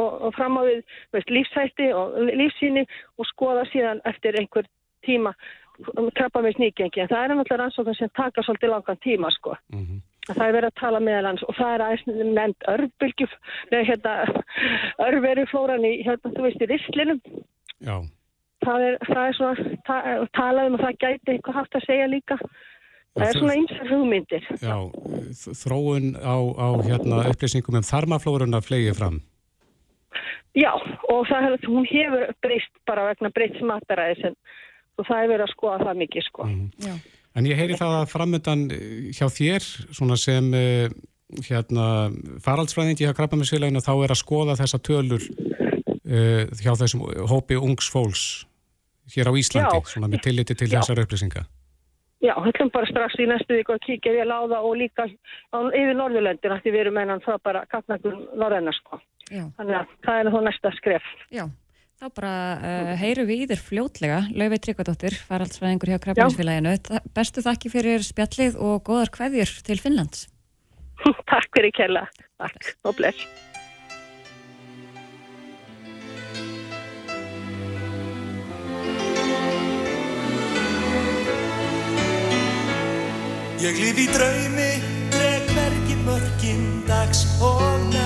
og, og fram á við veist, lífsætti og lífsíni og skoða síðan eftir einhver tíma krabba með sníkengi en það er náttúrulega rannsókn sem taka svolítið langan tíma sko. Mm -hmm. Það er verið að tala meðal hans og það er aðeins nefnd örbylgjuf, neða hérna örveruflóran í, hérna þú veist, í rislinum. Já. Það er, það er svona, ta talað um að það gæti eitthvað haft að segja líka. Og það er svona einsar hugmyndir. Já, þróun á, á hérna upplýsingum um þarmaflórun að flegið fram. Já, og það er, hún hefur breyst bara vegna breyts mataræðis og það er verið að skoða það mikið sko. Mm. Já. En ég heyri það að framöndan eh, hjá þér, svona sem eh, hérna, faraldsfræðingi hjá Krabbaminsfélaginu, þá er að skoða þessa tölur uh, hjá þessum hópi ungs fólks hér á Íslandi, Já. svona með tilliti til Já. þessar upplýsinga. já, höllum bara strax í næstu viku að kíkja vel á það og líka á, yfir Norðurlöndin því við erum enn það bara kaknakur Norðurna sko. Þannig að það er þá næsta skref. Já, þá bara uh, heyru við í þér fljótlega. Laufey Tryggvadóttir, faraldsfræðingur hjá Krafninsfélaginu. Bestu þakki fyrir spjallið og góðar kveðjur til Finnlands. Takk fyrir kella. Takk og bless. Ég lif í draumi, dreg verki mörgin dags og nætu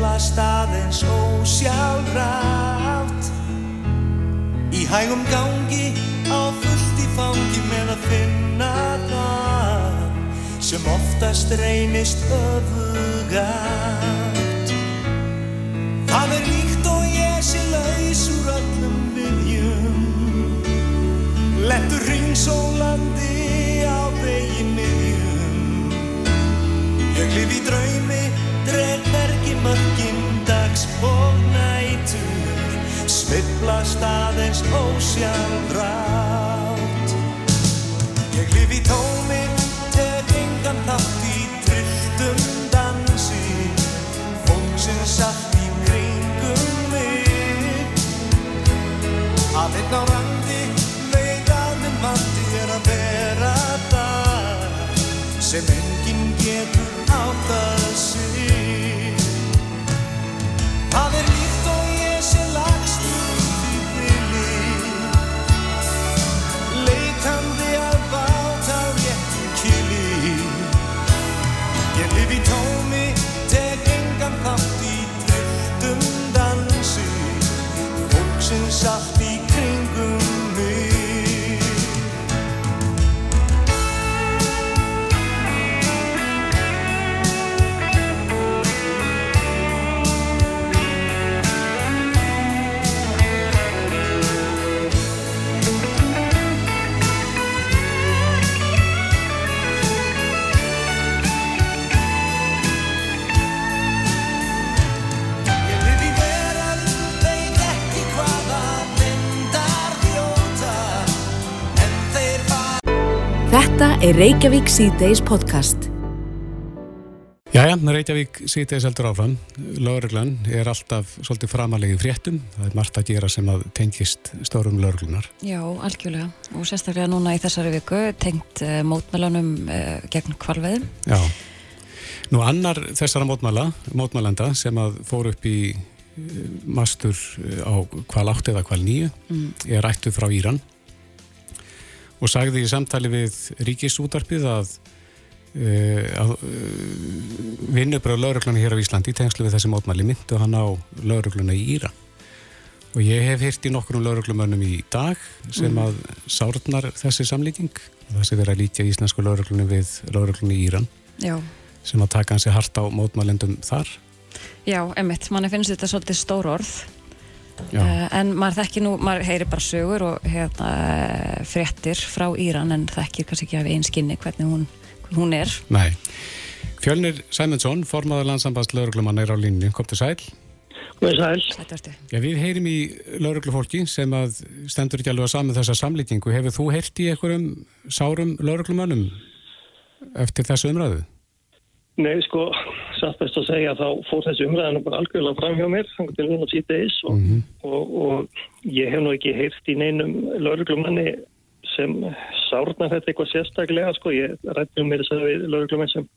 Svibla staðins ósjálfrátt. Í hægum gangi, á fullt í fangi með að finna það Sem oftast reynist öfugátt Það er líkt og ég sé laus úr öllum viðjum Lettur ringsólandi á vegi miðjum. Ég lif í draumi, Svipplast aðeins ósjálfrátt. Ég lif í tómi, teg engan þátt í trilltum dansi. Fólksins allt í kringum mig. Að einn á randi vandi er að vera það sem enginn getur átt að er Reykjavík C-Days podcast. Jæja, Reykjavík C-Days heldur áfram. Lörglann er alltaf svolítið framalegi fréttum. Það er margt að gera sem að tengist stórum lörglunar. Já, algjörlega. Og sérstaklega núna í þessari viku tengt uh, mótmælanum uh, gegn kvalveðum. Já. Nú annar þessara mótmæla, mótmælanda sem að fór upp í mastur á kval 8 eða kval 9 mm. er ættu frá Íran og sagði í samtali við ríkisútarpið að, uh, að uh, vinnubröð laurugluna hér á Íslandi í tengslu við þessi mótmæli myndu hann á laurugluna í Íra og ég hef hýrt í nokkur lauruglumönnum í dag sem mm. að sárnar þessi samlíking. Þessi verið að lítja íslensku lauruglunni við lauruglunni í Íran. Já. sem að taka hansi hart á mótmælendum þar. Já, emitt, manni finnst þetta svolítið stór orð uh, en maður þekki nú, maður heyri bara sögur og hérna fréttir frá Íran en þekkir kannski ekki af einskinni hvernig hún, hún er. Nei, Fjölnir Sæmundsson formadur landsambands lauruglumann er á línni, kom til sæl? Já, við heyrim í lauruglufólki sem að stendur ekki alveg að saman þessa samlíkingu. Hefur þú heyrt í einhverjum sárum lauruglumannum eftir þessu umræðu? Nei, sko, satt best að segja þá fór þessi umræðinu bara algjörlega fram hjá mér þannig til núna síðdeis og, mm -hmm. og, og ég hef nú ekki heyrt í neinum lauruglumanni sem sárnar þetta eitthvað sérstaklega, sko, ég rætti um mér þess að við lauruglumann sem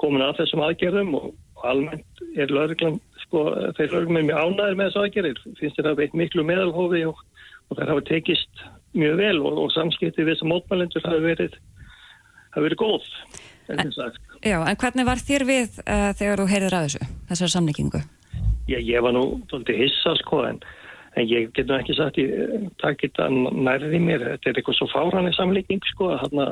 komin að þessum aðgerðum og, og almennt er lauruglan, sko, þeir lauruglumann mjög ánæður með þessu aðgerðir, finnst þér að veit miklu meðalhófi og þeir hafa tekist mjög vel og samskipti við þessum mótmælendur hafi verið, hafi verið góð. En, já, en hvernig var þér við uh, þegar þú heyrðir að þessu, þessar samlíkingu? Já, ég var nú svolítið hissa sko, en, en ég get nú ekki sagt ég takk þetta nærði mér þetta er eitthvað svo fárannig samlíking sko, hana,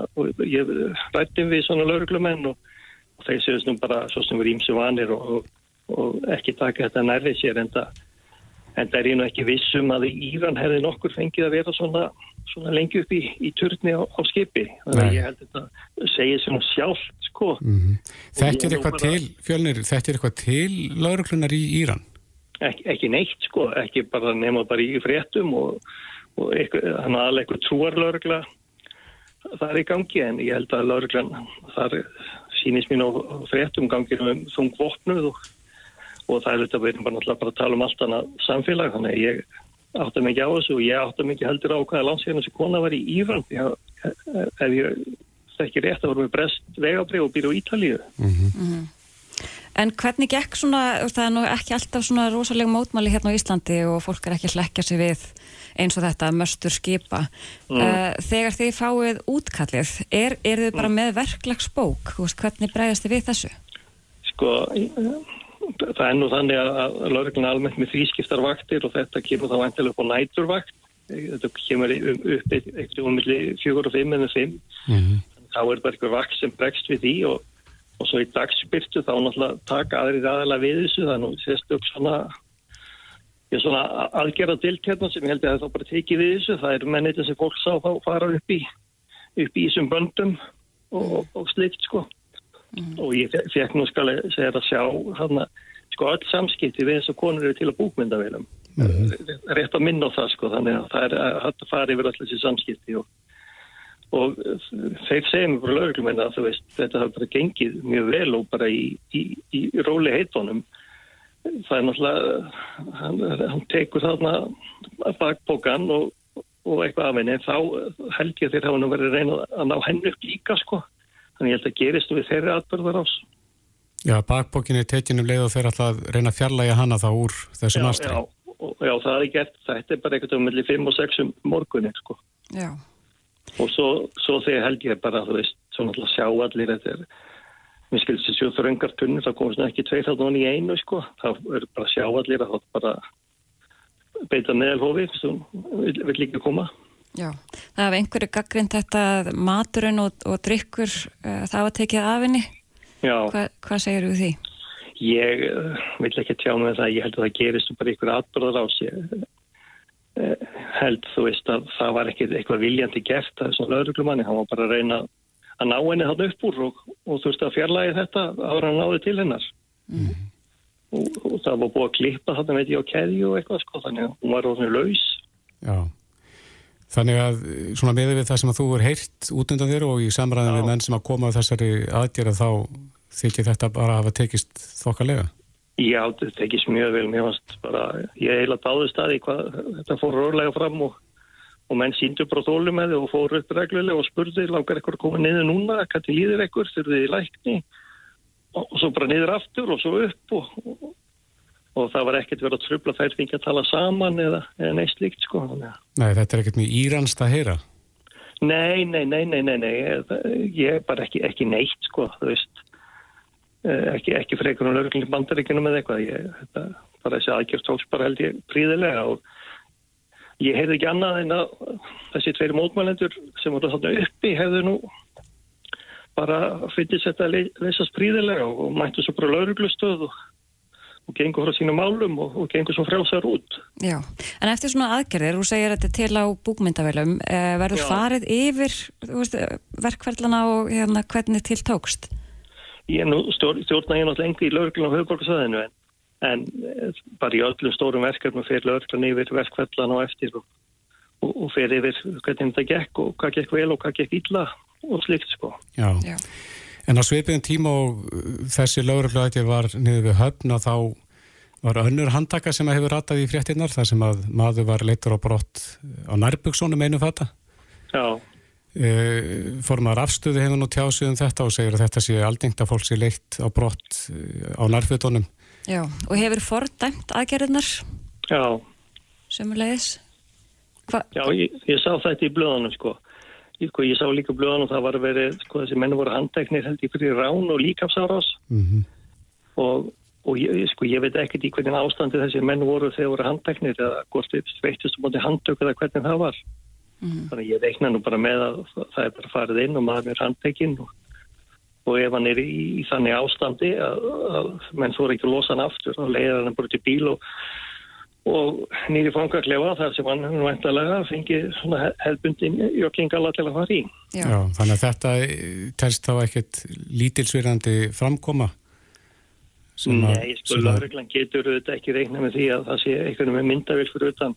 ég rætti við svona lauruglumenn og, og þeir séðast nú bara svo sem við rýmsum vanir og, og, og ekki taka þetta nærði sér en það en það er nú ekki vissum að Íran hefði nokkur fengið að vera svona svona lengi upp í, í turni á, á skipi þannig að ég held að þetta segir svona sjálft sko mm -hmm. Þetta er eitthvað bara... til, fjölnir, þetta er eitthvað til lauruglunar í Íran? Ek, ekki neitt sko, ekki bara nema bara í fréttum og, og hann aðlega eitthvað trúarlaurugla það er í gangi en ég held að lauruglan þar sínist mín á fréttum gangir um þungvopnuð og, og það er þetta verið bara náttúrulega bara að tala um allt annað samfélag þannig að ég áttum ekki á þessu og ég áttum ekki heldur á hvaða landsíðan þessi kona var í Íran ef ég þekki rétt að voru með brest vegabrið og býra á Ítalíu mm -hmm. En hvernig gekk svona, það er nú ekki alltaf svona rosalega mótmæli hérna á Íslandi og fólk er ekki að hlekja sig við eins og þetta möstur skipa. Mm. Uh, þegar þið fáið útkallið, er, er þið bara mm. með verklagsbók? Hvernig bregðast þið við þessu? Sko, það er nú þannig að lauruglan almennt með þrískiptarvaktir og þetta kemur þá endilega upp á næturvakt. Þetta kemur upp eitthvað um fjögur og fimm en fimm. Mm. Þá er bara eitthvað vakt sem bregst við því og og svo í dagspyrtu þá náttúrulega taka aðrið aðalega við þessu það er nú sérstök svona, svona aðgerða diltjarnar sem ég held að það þá bara tekið við þessu það er mennið sem fólk sá þá fara upp í upp í þessum böndum og, og slikt sko mm. og ég fekk nú skal segja að sjá hana, sko öll samskipti við þess að konur eru til að búkmynda velum mm. rétt að minna á það sko þannig að það er að fara yfir allir þessi samskipti og og þeir segja mér bara lögurlumenn að veist, þetta hafa bara gengið mjög vel og bara í, í, í róli heitónum það er náttúrulega hann, hann tekur þarna bakbókan og, og eitthvað af henni en þá held ég þeir hafa nú verið reyna að ná hennu upp líka sko þannig ég held að gerist við þeirri atbyrðar ás Já, bakbókin er tekinum leið og þeir alltaf reyna að fjalla í hana þá úr þessum aðstæð já, já, það er gert, þetta er bara eitthvað um mellir 5 og 6 morgunir sko. Já. Og svo, svo þegar held ég bara þú veist, svo náttúrulega sjá allir þetta er, mér skilst þessi sjóð þröngar tunnir, þá komast það ekki tveir þáttan í einu sko, þá er bara sjá allir að það bara beita meðalhofi, sem vil, vil líka koma Já, það hefði einhverju gaggrind þetta maturinn og, og drikkur uh, það var tekið af henni. Hva, hvað segir þú því? Ég uh, vil ekki tjá með það, ég held að það gerist bara ykkur atbyrðar á sig Eh, held þú veist að það var ekkert eitthvað viljandi gert að þessum lauruglumanni, hann var bara að reyna að ná henni hann upp úr og, og þú veist að fjarlægi þetta ára hann náði til hennar. Mm. og, og það var búið að klippa þarna veit ég á keði og eitthvað sko þannig að hún var orðinu laus. Já, þannig að svona meðið við það sem að þú er heyrt út undan þér og í samræðin við menn sem að koma á þessari aðgjara þá þykir þetta bara að hafa tekist þokkalega? Já, þetta tekist mjög vel, mér fannst bara, ég heila báði staði hvað þetta fór rörlega fram og, og menn síndu bara þólu með þið og fór upp reglulega og spurði, langar eitthvað að koma niður núna, hvað til líður eitthvað, þurfið í lækni? Og, og svo bara niður aftur og svo upp og, og það var ekkert verið að tröfla þær ekki að tala saman eða, eða neitt slíkt sko. Nei, þetta er ekkert mjög íranst að heyra? Nei, nei, nei, nei, nei, nei, ég er bara ekki, ekki neitt sko, þú veist. Eh, ekki, ekki frekar um lögurklingin bandaríkinu með eitthvað ég, þetta, bara þessi aðgjörð tóks bara held ég príðilega og ég heyrði ekki annað en að þessi tveiri mótmælendur sem voru þarna uppi hefðu nú bara fyndist þetta að leysast príðilega og mættu svo bara lögurklustöð og, og gengur frá sínum málum og, og gengur svo frjálsar út Já, en eftir svona aðgerðir, þú segir þetta til á búkmyndavelum, eh, verður farið yfir veist, verkverðlana og hérna, hvernig til tókst? ég nú stjórna ég náttúrulega engi í lauruglun á höfuborgarsvæðinu en, en eh, bara í öllum stórum verkefnum fyrir lauruglun yfir verkfellan og eftir og, og, og fyrir yfir hvernig þetta gekk og hvað gekk vel og hvað gekk illa og slikt sko. Já. Já. En á sveipiðin tíma og uh, þessi laurugluættir var niður við höfna þá var önnur handtaka sem hefur ratað í fréttinnar þar sem að maður var leitur á brott á nærbyggsónum einu fata. Já. Uh, formar afstöðu hefur nú tjásið um þetta og segir að þetta sé aldingt að fólk sé leitt á brott uh, á nærfötunum. Já, og hefur fordæmt aðgerðinar Já. Sumulegis Já, ég, ég sá þetta í blöðanum sko sko, ég sá líka blöðanum það var verið, sko þessi menn voru handteknir held ég fyrir rán og líkafsárás mm -hmm. og, og ég, sko ég veit ekkert í hvernig ástandi þessi menn voru þegar voru handteknir eða hvort þið veittist um átti handtök eða hvernig það var Mm. Þannig ég veikna nú bara með að það er bara farið inn og maður er handtekinn og, og ef hann er í, í þannig ástandi að, að menn þú er ekki að losa hann aftur og leiðar hann bara til bíl og, og nýri fangaklefa þar sem hann væntalega fengið hefðbundin jöklingala til að fara í. Já. Já, þannig að þetta telst þá ekkert lítilsverðandi framkoma? Nei, sko, lauruglan getur þetta ekki reikna með því að það sé eitthvað með myndavill fyrir utan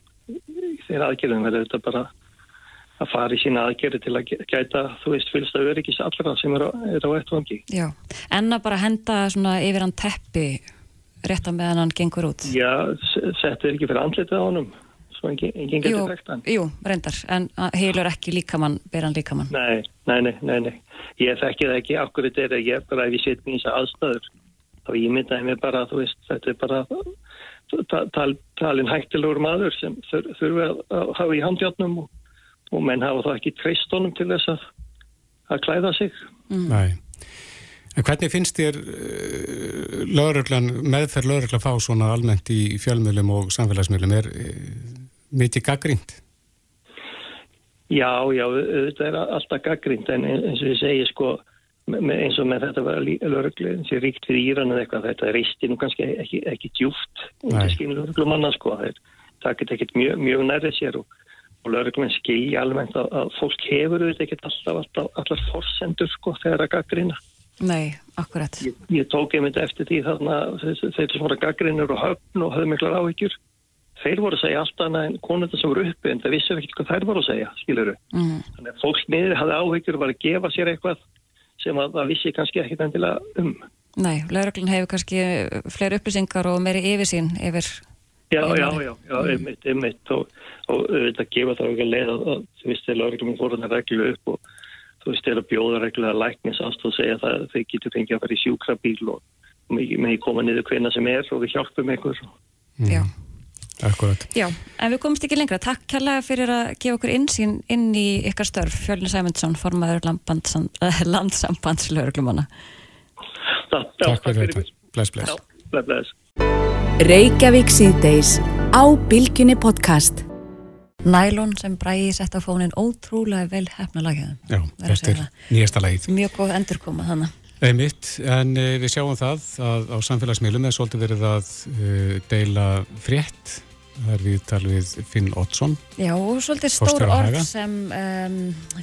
þeirra aðgjörðum verður þetta bara að fara í sína aðgerri til að gæta, þú veist, fylgsta öryggis allra sem er á, er á ettvangi. Já, en að bara henda svona yfir hann teppi rétt að meðan hann gengur út. Já, settur ekki fyrir andlitið á honum, svo enginn engin getur þekkt hann. Jú, reyndar, en heilur ekki líkamann, ber hann líkamann. Nei, nei, nei, nei, nei. Ég þekki það ekki, akkur þetta er að ég bara ef ég set mér í þess aðstæður, þá ég myndaði mig bara, þú veist, þetta er bara tal, talin hættilegur maður sem þurfi að hafa í handjátnum og og menn hafa það ekki treyst honum til þess að, að klæða sig. Mm. Nei. En hvernig finnst þér uh, lögreglan, meðferð lögreglan fá svona almennt í fjölmjölum og samfélagsmjölum? Er uh, mikið gaggrínt? Já, já, þetta er alltaf gaggrínt en eins og ég segi sko eins og með þetta var lögreglu sem er ríkt fyrir Íran eða eitthvað, þetta er reisti nú kannski ekki, ekki djúft undir skinn lögreglumanna sko, það getur ekkert mjög, mjög nærið sér og og lauruglumenn skilji almennt að, að fólk hefur auðvitað ekkert alltaf, alltaf allar forsendur sko þegar að gaggrina. Nei, akkurat. Ég, ég tók einmitt eftir því þarna þeir sem voru gaggrinur og höfn og höfðu miklar áhyggjur. Þeir voru að segja allt annað en konundar sem voru uppi en það vissu ekki hvað þær voru að segja, skiluru. Mm. Þannig að fólk niður hafði áhyggjur og var að gefa sér eitthvað sem að það vissi kannski ekkit endilega um. Nei, lauruglun hefur kannski fleiri upplýsingar og meiri yfirsýn yfir Já, já, já, já, einmitt, einmitt og, og þetta gefa það ekki að leiða að þú veist, þegar fór hann að reglu upp og þú veist, þegar bjóða reglulega læknisast og segja það að þeir getur fengið að fara í sjúkrabíl og með koma niður hvena sem er og við hjálpum einhver. Mm. Já. Akkurat. Já, en við komumst ekki lengra. Takk kærlega fyrir að gefa okkur insýn inn í ykkar störf, Fjölin Sæmundsson, formaður landsambandsluðurglumana. Takk fyrir þetta. Bless, bless. Já, bless, bless. Reykjavík síðdeis á Bilginni podcast Nælon sem bræði sett á fónin ótrúlega vel hefna lagjaðum Já, þetta er nýjasta lagið. Mjög góð endurkoma þannig Einmitt, en uh, við sjáum það að á samfélagsmiðlum er svolítið verið að uh, deila frétt. Það er við tal við Finn Ottsson Já, og svolítið stór orð sem um,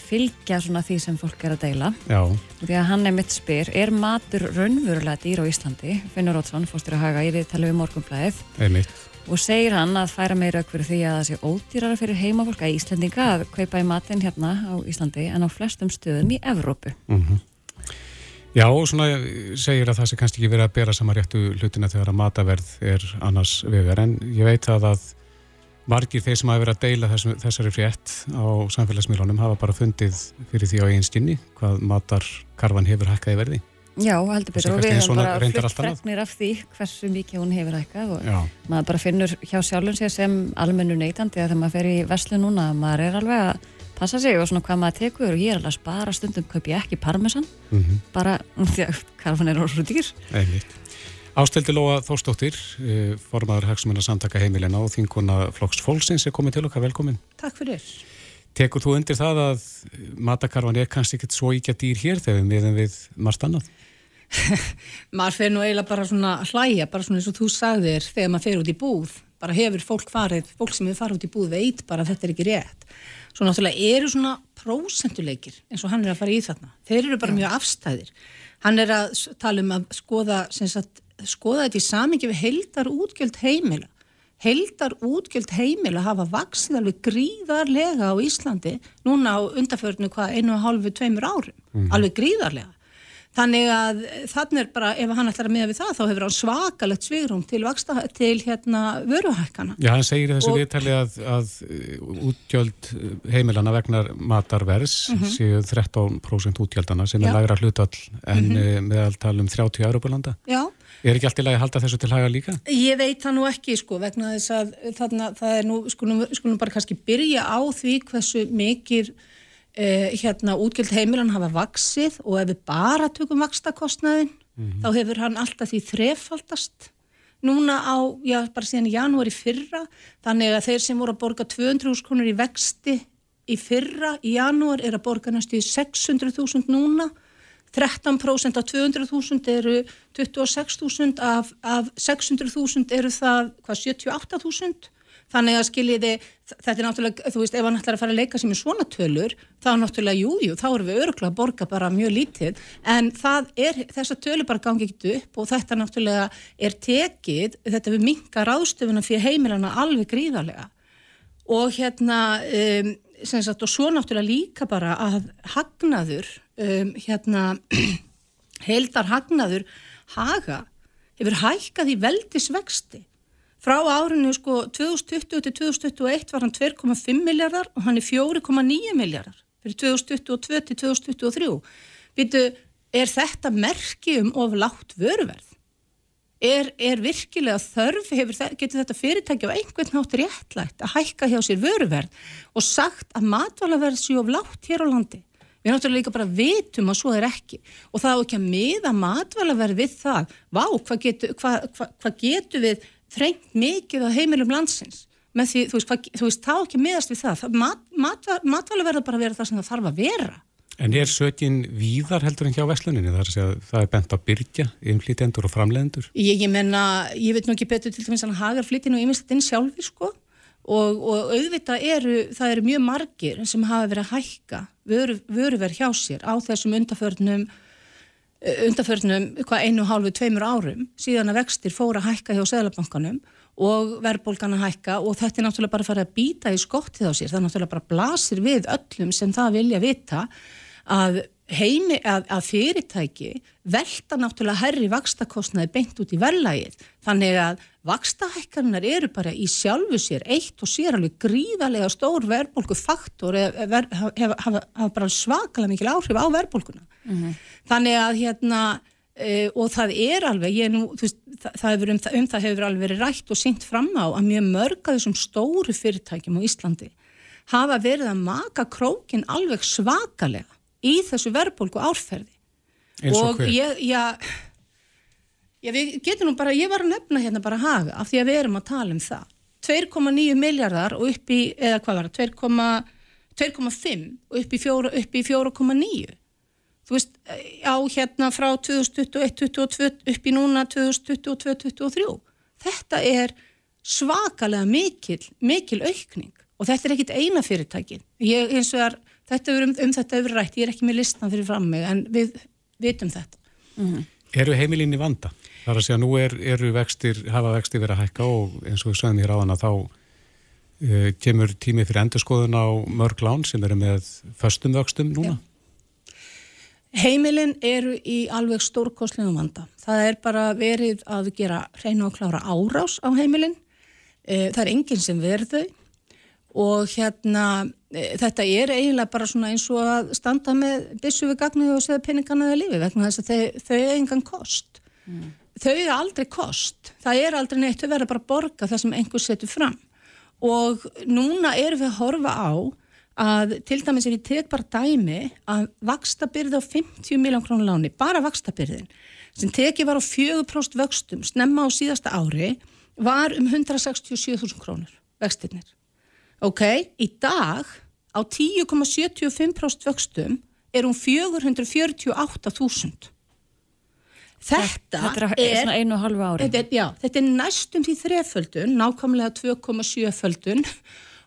fylgja svona því sem fólk er að deila. Já. Því að hann er mitt spyr, er matur raunverulega dýr á Íslandi? Finnur Ottsson, fórstur að haga, ég við tala um morgunblæðið Einmitt Og segir hann að færa meira aukveru því að það sé ódýrara fyrir heimafólk að Íslandinga að kaupa í matin hérna á Íslandi en á flestum stöðum í Evrópu mm -hmm. Já, og svona segir að það sé kannski ekki verið að bera sama réttu hlutina þegar að mataverð er annars vegar, en ég veit að að margir þeir sem hafa verið að deila þess, þessari frétt á samfélagsmiðlunum hafa bara fundið fyrir því á einn skinni hvað matarkarfan hefur hækkaði verði. Já, heldur betur. Og við hefum bara flutt fregnir af því hversu mikið hún hefur hækkað og Já. maður bara finnur hjá sjálfum sér sem almennu neytandi að þegar maður fer í veslu núna, maður er alveg að passa sig og svona hvað maður tekur. Og ég er alveg að spara stundum kaup ég ekki parmesan. Mm -hmm. bara því að karfan er orður dýr. Ásteldi Lóa Þórstóttir eh, formadur Hagsmunna samtaka heimilina og þinguna Flokks Fólksins er komið til okkar, velkomin. Takk fyrir. Tekur þú undir það að matakarfan er kannski ekkert svo íkja dýr hér þegar við meðan við margt annað? maður fer nú eiginlega bara svona hlæja, bara svona eins og þú sagðir þegar maður fer út í búð. Bara hefur fólk farið, fólk sem hefur farið út í búð veit bara að þetta er ekki rétt. Svo náttúrulega eru svona prósenduleikir eins og hann er að fara í þarna. Þeir eru bara Já. mjög afstæðir. Hann er að tala um að skoða sagt, skoða þetta í samingi við heldar útgjöld heimila. Heldar útgjöld heimila hafa vaksið alveg gríðarlega á Íslandi núna á undarförnu hvað einu og hálfu tveimur árum, mm. alveg gríðarlega Þannig að þannig er bara, ef hann ætlar að miða við það, þá hefur hann svakalegt svigrum til, vaksta, til hérna vöruhækkana. Já, hann segir þessu viðtali að, að uh, útgjöld heimilana vegnar matarvers mm -hmm. séu 13% útgjöldana sem er lægra hlutall en mm -hmm. meðaltal um 30 eurubulanda. Já. Er ekki allt í lagi að halda þessu til hæga líka? Ég veit það nú ekki, sko, vegna þess að þarna, það er nú, skulum, skulum bara kannski byrja á því hversu mikið eh, hérna útgjöld heimilan hafa vaksið og ef við bara tökum vakstakostnaðin mm -hmm. þá hefur hann alltaf því þrefaldast. Núna á, já, bara síðan í janúari fyrra, þannig að þeir sem voru að borga 200.000 krónur í vexti í fyrra, í janúar er að borga næstu í 600.000 núna. 13% af 200.000 eru 26.000 af, af 600.000 eru það hvað 78.000 þannig að skiljiði, þetta er náttúrulega þú veist, ef hann ætlar að fara að leika sem í svona tölur þá náttúrulega, jújú, jú, þá erum við öruglega að borga bara mjög lítið, en það er, þessa tölur bara gangi ekkit upp og þetta náttúrulega er tekið þetta við minga ráðstöfuna fyrir heimilana alveg gríðarlega og hérna um, sagt, og svo náttúrulega líka bara að hagnaður, um, hérna, heldar hagnaður haga hefur hækkað í veldisvexti. Frá árinu sko 2020 til 2021 var hann 2,5 miljardar og hann er 4,9 miljardar fyrir 2022 til 2023. Býtu, er þetta merki um of látt vöruverð? Er, er virkilega þörf, hefur, getur þetta fyrirtæki á einhvern nátt réttlægt að hækka hjá sér vöruverð og sagt að matvælaverð séu of látt hér á landi? Við náttúrulega líka bara vitum að svo er ekki og það á ekki að miða matvælaverð við það. Vá, hvað getur hva, hva, hva getu við þrengt mikið á heimilum landsins? Með því, þú veist, þú veist, þá ekki miðast við það. það mat, mat, matvælaverð bara vera það sem það þarf að vera. En er sötjinn víðar heldur en hjá Vesluninni? Það er, segja, það er bent á byrja, innflýtendur og framlegendur? Ég, ég menna, ég veit nú ekki betur til dæmis að hagar flytinu og yfirst inn sjálfi, sko og, og auðvitað eru, það eru mjög margir sem hafa verið að hækka vöru, vöruverð hjá sér á þessum undaförnum undaförnum hvað einu hálfu tveimur árum síðan að vextir fóra að hækka hjá Sælabankanum og verðbólgan að hækka og þetta er náttúrulega bara að fara að býta í skottið á sér, það er náttúrulega bara blasir við öllum sem það vilja vita að heimi að, að fyrirtæki velta náttúrulega herri vakstakostnaði beint út í verðlægið þannig að vakstahækkarinnar eru bara í sjálfu sér eitt og sér alveg gríðarlega stór verðbólku faktor hafa hef, hef bara svakalega mikil áhrif á verðbólkuna mm -hmm. þannig að hérna e, og það er alveg nú, veist, það, það um, um það hefur alveg verið rætt og syngt fram á að mjög mörg að þessum stóru fyrirtækjum á Íslandi hafa verið að maka krókin alveg svakalega í þessu verðbólku árferði og ég, já Já, við getum nú bara, ég var að nefna hérna bara haga af því að við erum að tala um það. 2,9 miljardar og upp í, eða hvað var það, 2,5 og upp í 4,9. Þú veist, á hérna frá 2021-2022 upp í núna 2022-2023. Þetta er svakalega mikil, mikil aukning og þetta er ekkit eina fyrirtækin. Ég, eins og er, þetta er um, um þetta öfri rætt, ég er ekki með listan fyrir fram mig en við vitum þetta. Mm -hmm. Eru heimilinn í vanda? Það er að segja nú er, eru vextir, hafa vextir verið að hækka og eins og við sögum hér á hana þá uh, kemur tími fyrir endurskoðun á mörg lán sem eru með föstum vöxtum núna. Já. Heimilin eru í alveg stórkoslegum vanda. Það er bara verið að gera reyna og klára árás á heimilin. Uh, það er enginn sem verðu og hérna uh, þetta er eiginlega bara svona eins og að standa með bissu við gagnið og segja peningana eða lífi vegna þess að þau, þau er engan kost. Mm þau er aldrei kost, það er aldrei neitt, þau verður bara að borga það sem einhver setur fram og núna erum við að horfa á að til dæmis ef ég tek bara dæmi að vakstabyrði á 50 miljón krónu láni, bara vakstabyrðin sem tekið var á 4% vöxtum snemma á síðasta ári var um 167.000 krónur vextinnir. Ok, í dag á 10,75% vöxtum er um 448.000 Þetta, þetta er, er. Þetta já, þetta er næstum því þreföldun, nákvæmlega 2,7 földun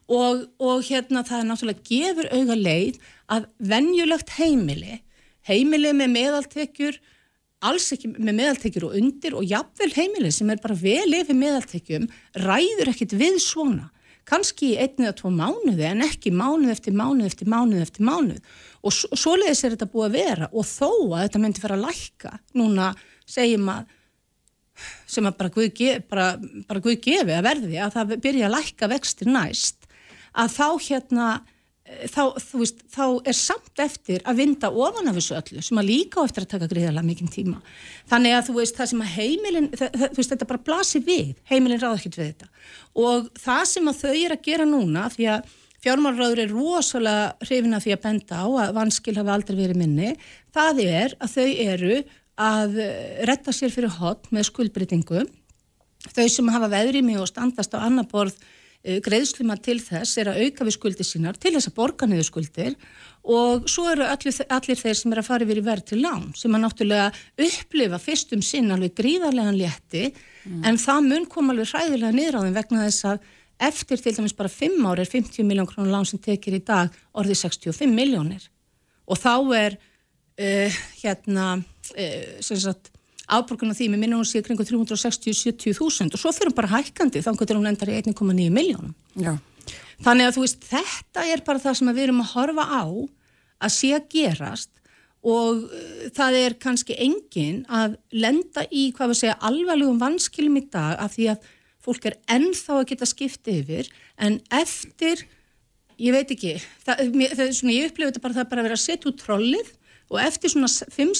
og, og hérna það er náttúrulega gefur auga leið að venjulegt heimili, heimili með meðaltekjur, alls ekki með meðaltekjur og undir og jafnvel heimili sem er bara vel yfir meðaltekjum, ræður ekkit við svona. Kanski í einni eða tvo mánuði en ekki mánuð eftir mánuð eftir mánuð eftir mánuð. Og svoleiðis er þetta búið að vera. Og þó að þetta myndi fara að lækka núna segjum að sem að bara Guð, gef, bara, bara Guð gefi að verði að það byrja að lækka vextir næst að þá hérna þá, veist, þá er samt eftir að vinda ofan af þessu öllu sem að líka á eftir að taka greiðarlega mikinn tíma. Þannig að þú veist það sem að heimilin það, það, veist, þetta bara blasir við, heimilin ráð ekkert við þetta. Og það sem að þau er að gera núna því að fjármálraður er rosalega hrifin að því að benda á að vanskil hafi aldrei verið minni, það er að þau eru að retta sér fyrir hot með skuldbreytingu. Þau sem hafa veðrými og standast á annar borð greiðsluma til þess er að auka við skuldir sínar til þess að borga niður skuldir. Og svo eru allir, allir þeir sem er að fara yfir í verð til lán sem að náttúrulega upplifa fyrstum sinn alveg gríðarlegan létti. Mm. en það mun koma alveg hræðilega niður á þeim vegna þess að eftir til dæmis bara 5 ári er 50 miljón krónur lán sem tekir í dag orðið 65 miljónir og þá er uh, hérna uh, sem sagt afborgun á því með minnum hún síðan kring 360-70 þúsund og svo fyrir hún bara hækkandi þá getur hún endar í 1,9 miljónum. Já, Þannig að þú veist, þetta er bara það sem við erum að horfa á að sé að gerast og uh, það er kannski engin að lenda í, hvað við segja, alvarlegum vanskilum í dag af því að fólk er ennþá að geta skiptið yfir en eftir, ég veit ekki, það, það svona, ég upplifi þetta bara það bara að vera að setja út trollið og eftir svona 5,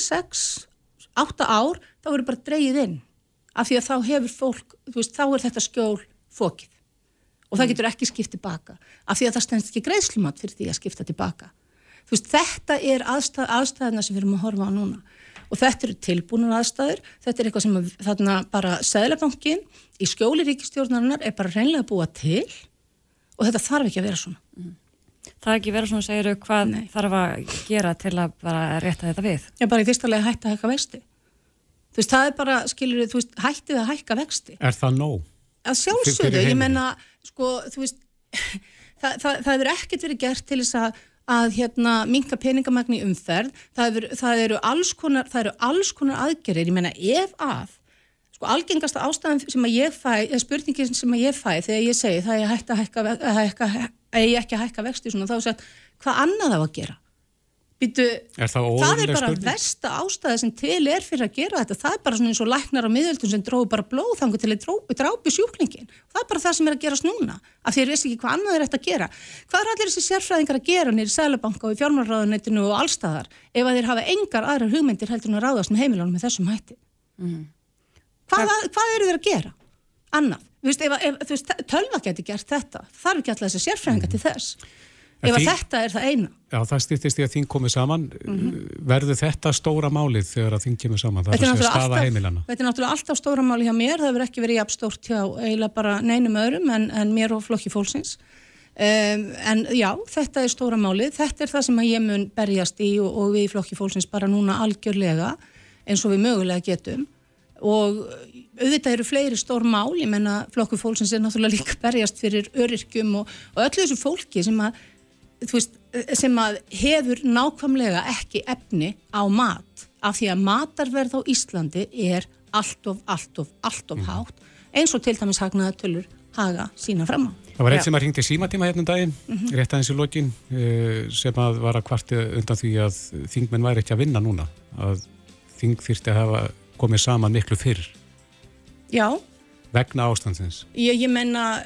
6, 8 ár þá verður bara dreyið inn. Af því að þá hefur fólk, þú veist, þá er þetta skjól fókið og það getur ekki skipt tilbaka. Af því að það stendst ekki greiðslumat fyrir því að skipta tilbaka. Þú veist, þetta er aðstæð, aðstæðina sem við erum að horfa á núna. Og þetta eru tilbúinur aðstæður, þetta er eitthvað sem þarna bara Sæðlabankin í skjóli ríkistjórnarinnar er bara reynlega búa til. Og þetta þarf ekki að vera svona. Það er ekki verið svona, segir þau, hvað Nei. þarf að gera til að bara rétta þetta við? Já, bara í fyrsta lega hætti að hækka vexti. Þú veist, það er bara, skilur þú veist, hættið að hækka vexti. Er það nóg? Að sjálfsögðu, ég menna, sko, þú veist, það, það, það er ekkert verið gert til þess að að hérna minka peningamagni umferð það eru, það eru alls konar það eru alls konar aðgerir, ég menna ef að sko algengasta ástæðan sem að ég fæ, eða spurningin sem að ég fæ þegar ég segi það er að hætta að hækka, að hækka, að ég ekki að hækka vexti svona, þá er það hvað annað á að gera Býtu, er það, það er bara spurning? versta ástæði sem til er fyrir að gera þetta það er bara svona eins og læknar á miðöldun sem dróðu bara blóðfangu til að drápi sjúklingin það er bara það sem er að gerast núna af því að ég veist ekki hvað annað er þetta að gera hvað er allir þessi sérfræðingar að gera nýri sælabanka og í fjármálraðunetinu og allstaðar ef að þeir hafa engar aðrar hugmyndir heldur en að ráðast með heimilónum með þessum hætti mm. hvað, hvað eru þeir að gera? Annað, veist, ef, ef, veist, tölva geti gert þetta. Þarf ekki alltaf þessi sérfræðingar mm. til þess. Ef að þetta er það eina. Já, það stýttist í að þing komið saman. Mm -hmm. verður þetta stóra málið þegar að þing kemur saman, það er að staða heimilana Þetta er náttúrulega alltaf stóra málið hjá mér. Það hefur ekki verið jafn stórt hjá eiginlega bara neinum öðrum en, en mér og flokki fólksins. Um, en já, þetta er stóra málið. Þetta er það sem ég mun berjast í og, og við í flokki fólksins bara núna algjörlega eins og við mögulega getum. Og auðvitað eru fleiri stór mál, ég menna flokku fólksins er náttúrulega líka berjast fyrir öryrkjum og, og öllu þessu fólki sem að veist, sem að hefur nákvæmlega ekki efni á mat af því að matarverð á Íslandi er allt of, allt of, allt of mm. hátt eins og til dæmis hagnaða tölur haga sína fram á. Það var eitt sem að ringti símatíma hérna um daginn, mm -hmm. rétt aðeins í lokin eh, sem að var að kvarti undan því að þingmenn væri ekki að vinna núna að þing þýrti að hafa komið saman miklu fyrr. Já. Vegna ástandsins. Ég, ég menna,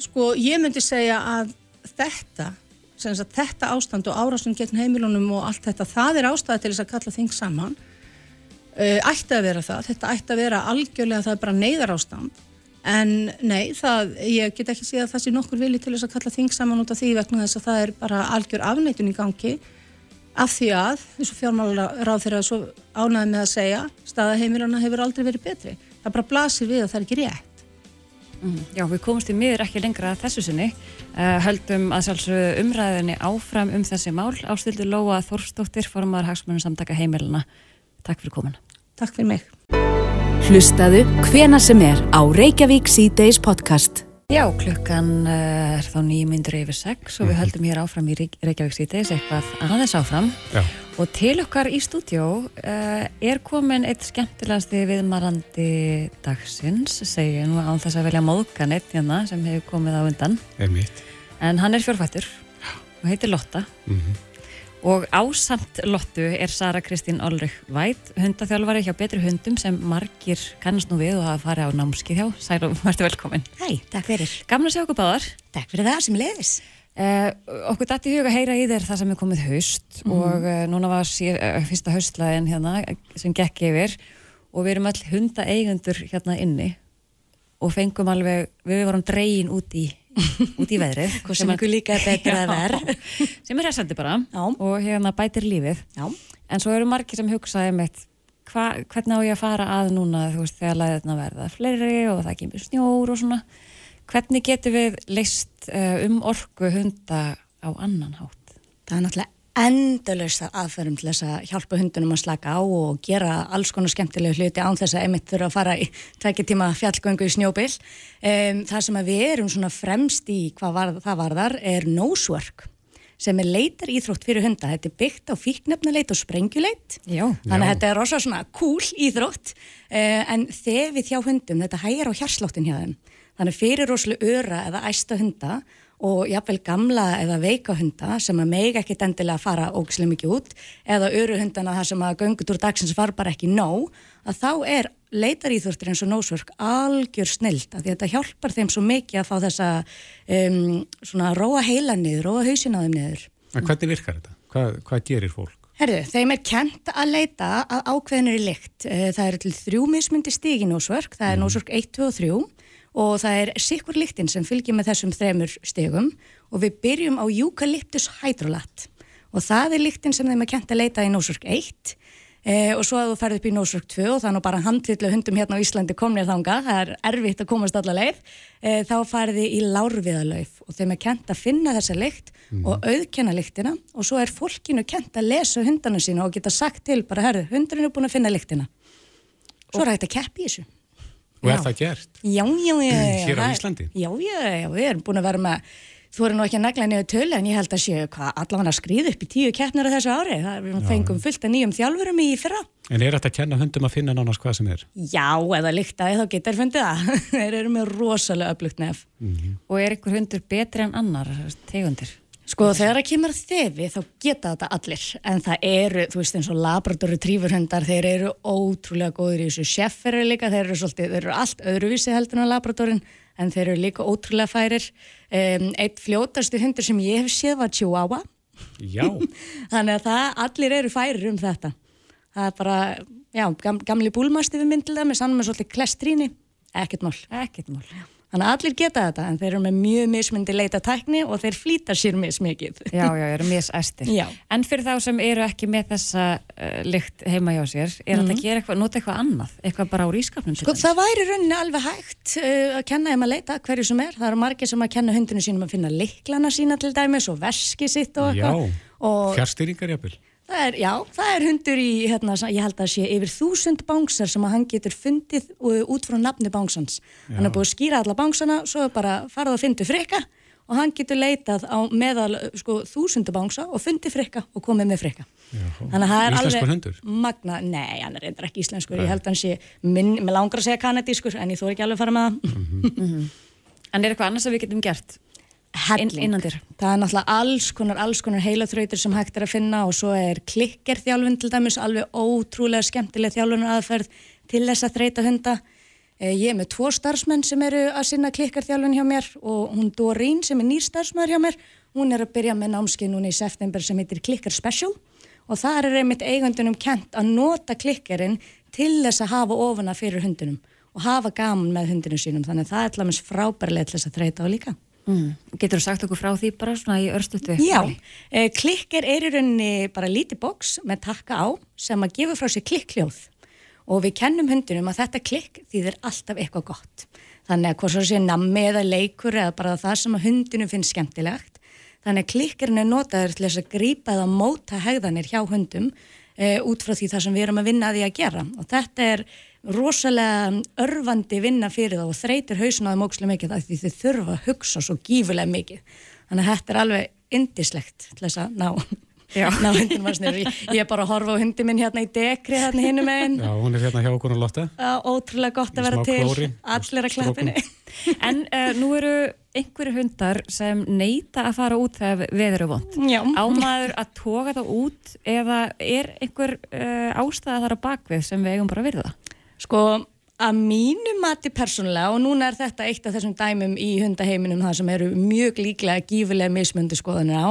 sko, ég myndi segja að þetta að þetta ástand og árásum gegn heimilunum og allt þetta, það er ástæði til þess að kalla þing saman. Uh, ætti að vera það, þetta ætti að vera algjörlega það er bara neyðar ástand en nei, það, ég get ekki séð að það sé nokkur vilji til þess að kalla þing saman út af því vegna þess að það er bara algjör afneitun í gangi. Af því að, eins og fjármálar ráð þeirra svo ánæði með að segja staða heimiluna hefur aldrei verið betri það bara blasir við að það er ekki rétt Mm, já, við komumst í miður ekki lengra þessu sinni. Uh, höldum að sjálfsögðu umræðinni áfram um þessi mál. Ástildur Lóa Þorstóttir, formar Hagsmunum samtaka heimilina. Takk fyrir komin. Takk fyrir mig. Hlustaðu hvena sem er á Reykjavík C-Days podcast. Já, klukkan uh, er þá nýjmyndur yfir sex og við mhm. höldum hér áfram í Reykjavík C-Days eitthvað aðeins áfram. Já. Og til okkar í stúdjó uh, er komin eitt skemmtilegasti viðmarandi dagsins, segja nú án þess að velja móðkanett hérna sem hefur komið á undan. Einmitt. En hann er fjórfættur og heitir Lotta. Mm -hmm. Og ásamt Lottu er Sara Kristín Olrich Vætt, hundathjálfari hjá Betri hundum sem margir kannast nú við og hafa farið á námskið hjá. Sælu, værtu velkomin. Hæ, takk fyrir. Gaman að sjá okkur báðar. Takk fyrir það sem leiðis. Uh, okkur dætti huga að heyra í þér það sem er komið haust mm. og uh, núna var sér, uh, fyrsta haustlæðin hérna sem gekk yfir og við erum all hundaeigundur hérna inni og fengum alveg, við vorum dreyin út í út í veðrið sem er líka betra að verð sem er resandi bara Já. og hérna bætir lífið Já. en svo eru margir sem hugsaði með hva, hvernig á ég að fara að núna veist þegar læðina verða fleiri og það kemur snjór og svona Hvernig getur við leist uh, um orgu hunda á annan hátt? Það er náttúrulega endalust aðferðum til þess að hjálpa hundunum að slaka á og gera alls konar skemmtilegu hluti án þess að einmitt þurfa að fara í tækjartíma fjallgöngu í snjóbil. Um, það sem við erum svona fremst í hvað var, það varðar er nosework sem er leitar íþrótt fyrir hunda. Þetta er byggt á fíknefnuleit og sprengjuleit. Já. Þannig að þetta er rosa svona cool íþrótt uh, en þefið hjá hundum, þetta hægir á hjarsláttin hjá þeim. Þannig fyrir rosalega öra eða æsta hunda og jáfnveil gamla eða veika hunda sem að mega ekki endilega fara ógislega mikið út eða öru hundana þar sem að göngutúr dagsins var bara ekki nóg að þá er leitaríþurftir eins og nósvörk algjör snilt að þetta hjálpar þeim svo mikið að fá þessa um, svona róa heila niður, róa hausina á þeim niður. En hvernig virkar þetta? Hvað, hvað gerir fólk? Herðu, þeim er kent að leita að ákveðinir í lykt. Eh, það eru til þrjú mismundi stígi nósvörk, það er nósvörk 1, 2 og 3 og það er sikkur lyktin sem fylgir með þessum þremur stígum og við byrjum á Eucalyptus hydrolat. Og það er lyktin sem þeim er kent að leita í nósvörk 1 Eh, og svo að þú ferði upp í Nósvörg 2 og nú bara handvillu hundum hérna á Íslandi komnir þanga, það er erfitt að komast alla leið, eh, þá ferði í lárviðalauf og þeim er kent að finna þessa lykt mm. og auðkenna lyktina. Og svo er fólkinu kent að lesa hundana sína og geta sagt til bara, herru, hundurinn er búin að finna lyktina. Svo er þetta að keppi þessu. Og er já. það gert? Já, já, já. Hér á Íslandi? Já, já, já, við erum búin að vera með Þú voru nú ekki að negla niður tölu en ég held að séu hvað allavega skrið upp í tíu keppnir á þessu ári. Það er fengum fullt af nýjum þjálfurum í fyrra. En er þetta að kenna hundum að finna nánast hvað sem er? Já, eða líktaði þá getur fundið það. Þeir eru með rosalega upplugt nefn. Mm -hmm. Og er einhver hundur betri en annar tegundir? Sko þegar það kemur þefi þá geta þetta allir. En það eru, þú veist eins og labrador og trífurhundar, þeir eru ótrúlega góður í þessu. Sjefferu líka, þeir eru, svolítið, þeir eru allt öðruvísi heldur en labradorinn en þeir eru líka ótrúlega færir. Um, eitt fljótastu hundur sem ég hef séð var Chihuahua. Þannig að það, allir eru færir um þetta. Það er bara, já, gam, gamli búlmasti við myndilða með sannum með svolítið klestríni. Ekkert mál, ekkert mál Þannig að allir geta þetta en þeir eru með mjög mismundi leita tækni og þeir flýta sér mismikið. Já, já, eru misæstir. Já. En fyrir þá sem eru ekki með þessa uh, lykt heima hjá sér, er mm -hmm. þetta að gera eitthvað, nota eitthvað annað, eitthvað bara á rískapnum? Sko það væri rauninni alveg hægt uh, að kenna þeim að leita hverju sem er. Það eru margir sem að kenna hundinu sínum að finna liklana sína til dæmis og verski sitt og eitthvað. Já, fjárstýringar jafnvel. Það er, já, það er hundur í, hérna, ég held að sé yfir þúsund bánsar sem að hann getur fundið út frá nafni bánsans. Já. Hann er búið að skýra alla bánsana, svo er bara farað að fyndi frikka og hann getur leitað á meðal sko, þúsundu bánsa og fundið frikka og komið með frikka. Þannig að það er alveg hundur? Magna, nei, hann er reyndar ekki íslenskur, nei. ég held að hann sé, minn, með langar að segja kanadískur, en ég þóri ekki alveg fara með það. Mm -hmm. En er eitthvað annars að við getum gert? Helling. Það er náttúrulega alls konar, alls konar heilaþrautir sem hægt er að finna og svo er klikkerþjálfun til dæmis alveg ótrúlega skemmtileg þjálfunar aðferð til þess að þreita hunda. Eh, ég er með tvo starfsmenn sem eru að sinna klikkerþjálfun hjá mér og hún Dorín sem er nýr starfsmæður hjá mér, hún er að byrja með námskið núna í september sem heitir Klikker Special og það er einmitt eigandunum kent að nota klikkerinn til þess að hafa ofana fyrir hundunum og hafa gaman með hundunum sínum þannig að það er Mm. Getur þú sagt okkur frá því bara svona í örstutu? Já, eh, klikker er í rauninni bara lítið boks með takka á sem að gefa frá sér klikkljóð og við kennum hundunum að þetta klikk þýðir alltaf eitthvað gott. Þannig að hvort svo sé nammi eða leikur eða bara það sem að hundunum finnst skemmtilegt. Þannig að klikkerinn er notaður til þess að grípa eða móta hegðanir hjá hundum eh, út frá því það sem við erum að vinna því að gera og þetta er rosalega örfandi vinna fyrir það og þreytir hausin á þeim ókslega mikið af því þið þurfa að hugsa svo gífulega mikið. Þannig að þetta er alveg indislegt til þess að ná, ná hundin var ég, ég er bara að horfa á hundi minn hérna í dekri hérna hinnum einn Já, hún er hérna hjá okkur og lotta Ótrúlega gott að vera til, klóri, allir að klappinni En uh, nú eru einhverju hundar sem neyta að fara út þegar veður er vond Ámaður að toga það út eða er einhver uh, ástæða þar á bakvið sem við eigum bara að verða? Sko, að mínu mati persónulega og núna er þetta eitt af þessum dæmum í hundaheiminum það sem eru mjög líklega gífilega mismöndi skoðanir á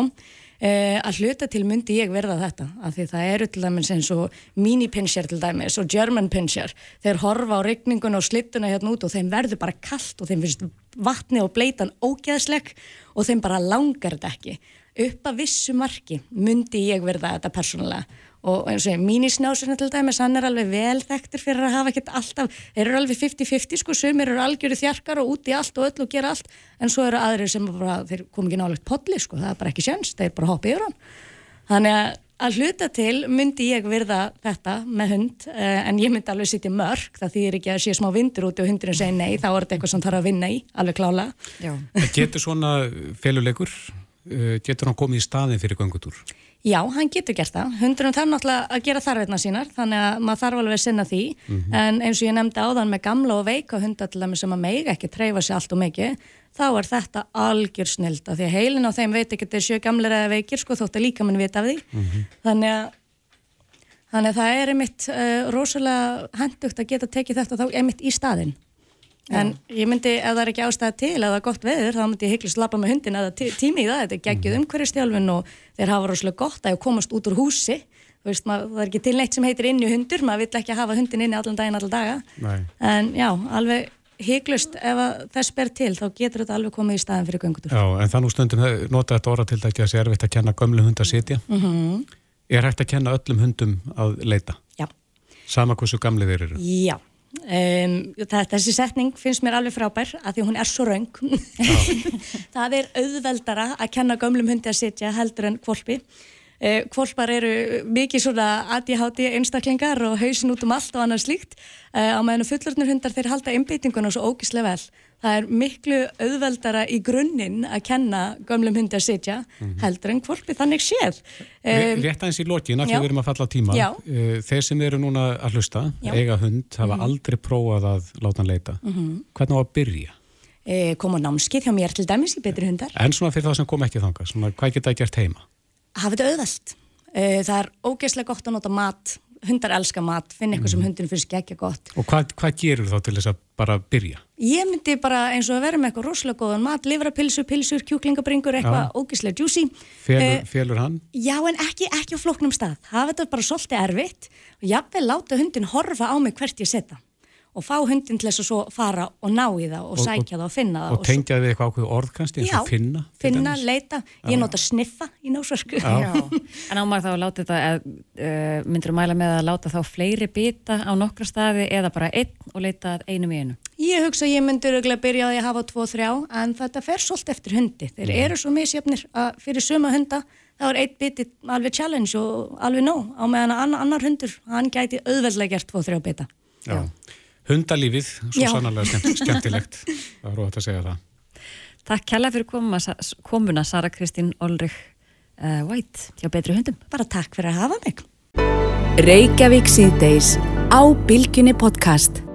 eh, að hluta til myndi ég verða þetta af því það eru til dæmis eins og mini-pinsjar til dæmis og German-pinsjar. Þeir horfa á regningun og slittuna hérna út og þeim verður bara kallt og þeim finnst vatni og bleitan ógeðsleg og þeim bara langar þetta ekki. Upp að vissu marki myndi ég verða þetta persónulega og eins og mínisnásuna til dæmis, hann er alveg vel þekktur fyrir að hafa ekkert alltaf, þeir eru alveg 50-50 sko, sumir eru algjöru þjarkar og úti allt og öll og gera allt, en svo eru aðrir sem bara, þeir kom ekki nálegt podli sko, það er bara ekki sjans, þeir bara hoppa yfir hann. Þannig að að hluta til myndi ég virða þetta með hund, eh, en ég myndi alveg sitja mörg, það þýðir ekki að sé smá vindur úti og hundurinn segi nei, þá er þetta eitthvað sem þarf að vinna í, alveg klála. Getur svona féluleikur, Já, hann getur gert það. Hundurinn þarf náttúrulega að gera þarfirna sínar, þannig að maður þarf alveg að sinna því. Mhm. En eins og ég nefndi áðan með gamla og veika dæmis sem að meiga ekki treyfa sig allt og mikið, þá er þetta algjör snilda. Því að heilin á þeim veit ekki að þetta er sjö gamlir eða veikir, sko, þótt að líka mann vita af því. Þannig að Þannig að það er einmitt uh, rosalega hendugt að geta tekið þetta þá einmitt í staðinn. En ég myndi, ef það er ekki ástæða til, ef það er gott veður, þá myndi ég hygglust lappa með hundin eða tí- tími í það, þetta er geggjuð umhverfistjálfun og þeir hafa rosalega gott að komast út úr húsi. Veist, maður, það er ekki til neitt sem heitir inni hundur, maður vill ekki hafa hundin inni allan daginn, allan daga. Nei. En já, alveg hygglust, ef að þess ber til, þá getur þetta alveg komið í staðin fyrir göngutur. Já, en það nú stundum það- nota þetta orða til dæki að sé erfitt að kenna gömlum hund að sitja. Mm Er hægt að kenna öllum hundum að leita? Já. Sama hversu gamli þeir eru? Já, um, það, þessi setning finnst mér alveg frábær að því hún er svo raung. það er auðveldara að kenna gömlum hundi að sitja heldur en kvolpi. Uh, kvolpar eru mikið svona ADHD einstaklingar og hausin út um allt og annað slíkt uh, á meðan fullorðnir hundar þeir halda einbyttinguna svo ógislega vel. Það er miklu auðveldara í grunninn að kenna gömlum hundi að sitja heldur en kvolpi þannig séð. Um, Rétt aðeins í lokin, af því við erum að falla á tíma. Já. Eh, Þeir sem eru núna að hlusta, Já. eiga hund, hafa Mhm. aldrei prófað að láta hann leita. Mhm. Hvernig á að byrja? uh, koma námskið hjá mér til dæmis í betri hundar. En svona fyrir það sem kom ekki þangað, svona hvað geta það gert heima? hafa þetta auðvelt. Uh, það er ógeðslega gott að nota mat, hundar elska mat, finna eitthvað sem hundin finnst geggja gott. Og hvað, hvað gerur þá til þess að bara byrja? Ég myndi bara eins og að vera með eitthvað rosalega góðan mat, livrapilsur, pilsur, kjúklingabringur, eitthvað Já. ógeðslega juicy. Felur, Eh, felur hann? Já, en ekki, ekki á flóknum stað. Hafa þetta bara svolítið erfitt og jafnvel láta hundin horfa á mig hvert ég setja og fá hundin til þess að svo fara og ná í það og, Og- sækja það og finna það. Og svo- tengja við eitthvað ákveð orð kannski, eins Já, og finna? til finna, leita. Ég nota sniffa í nósvörsku. Já. En ámar þá að láta þetta, uh, myndir mæla með að láta þá fleiri bita á nokkra staði eða bara einn og leita að einum í einu? Ég hugsa að ég myndi örgulega byrja að hafa tvo, þrjá, en þetta fer svolítið eftir hundi. Þeir eru svo misjöfnir að fyrir suma hunda þá er eitt biti alveg challenge og alveg nóg á meðan að annar, hundur, hann gæti auðveldlega gert tvo, þrjá bita. Já. Hundalífið, svo Já. sannarlega skemmt, skemmtilegt. Það er rót að segja það. Takk kærlega fyrir komuna, komuna Sara Kristín Olrich uh, White hjá Betri Hundum. Bara takk fyrir að hafa mig. Reykjavík síðdeis á Bilginni podcast.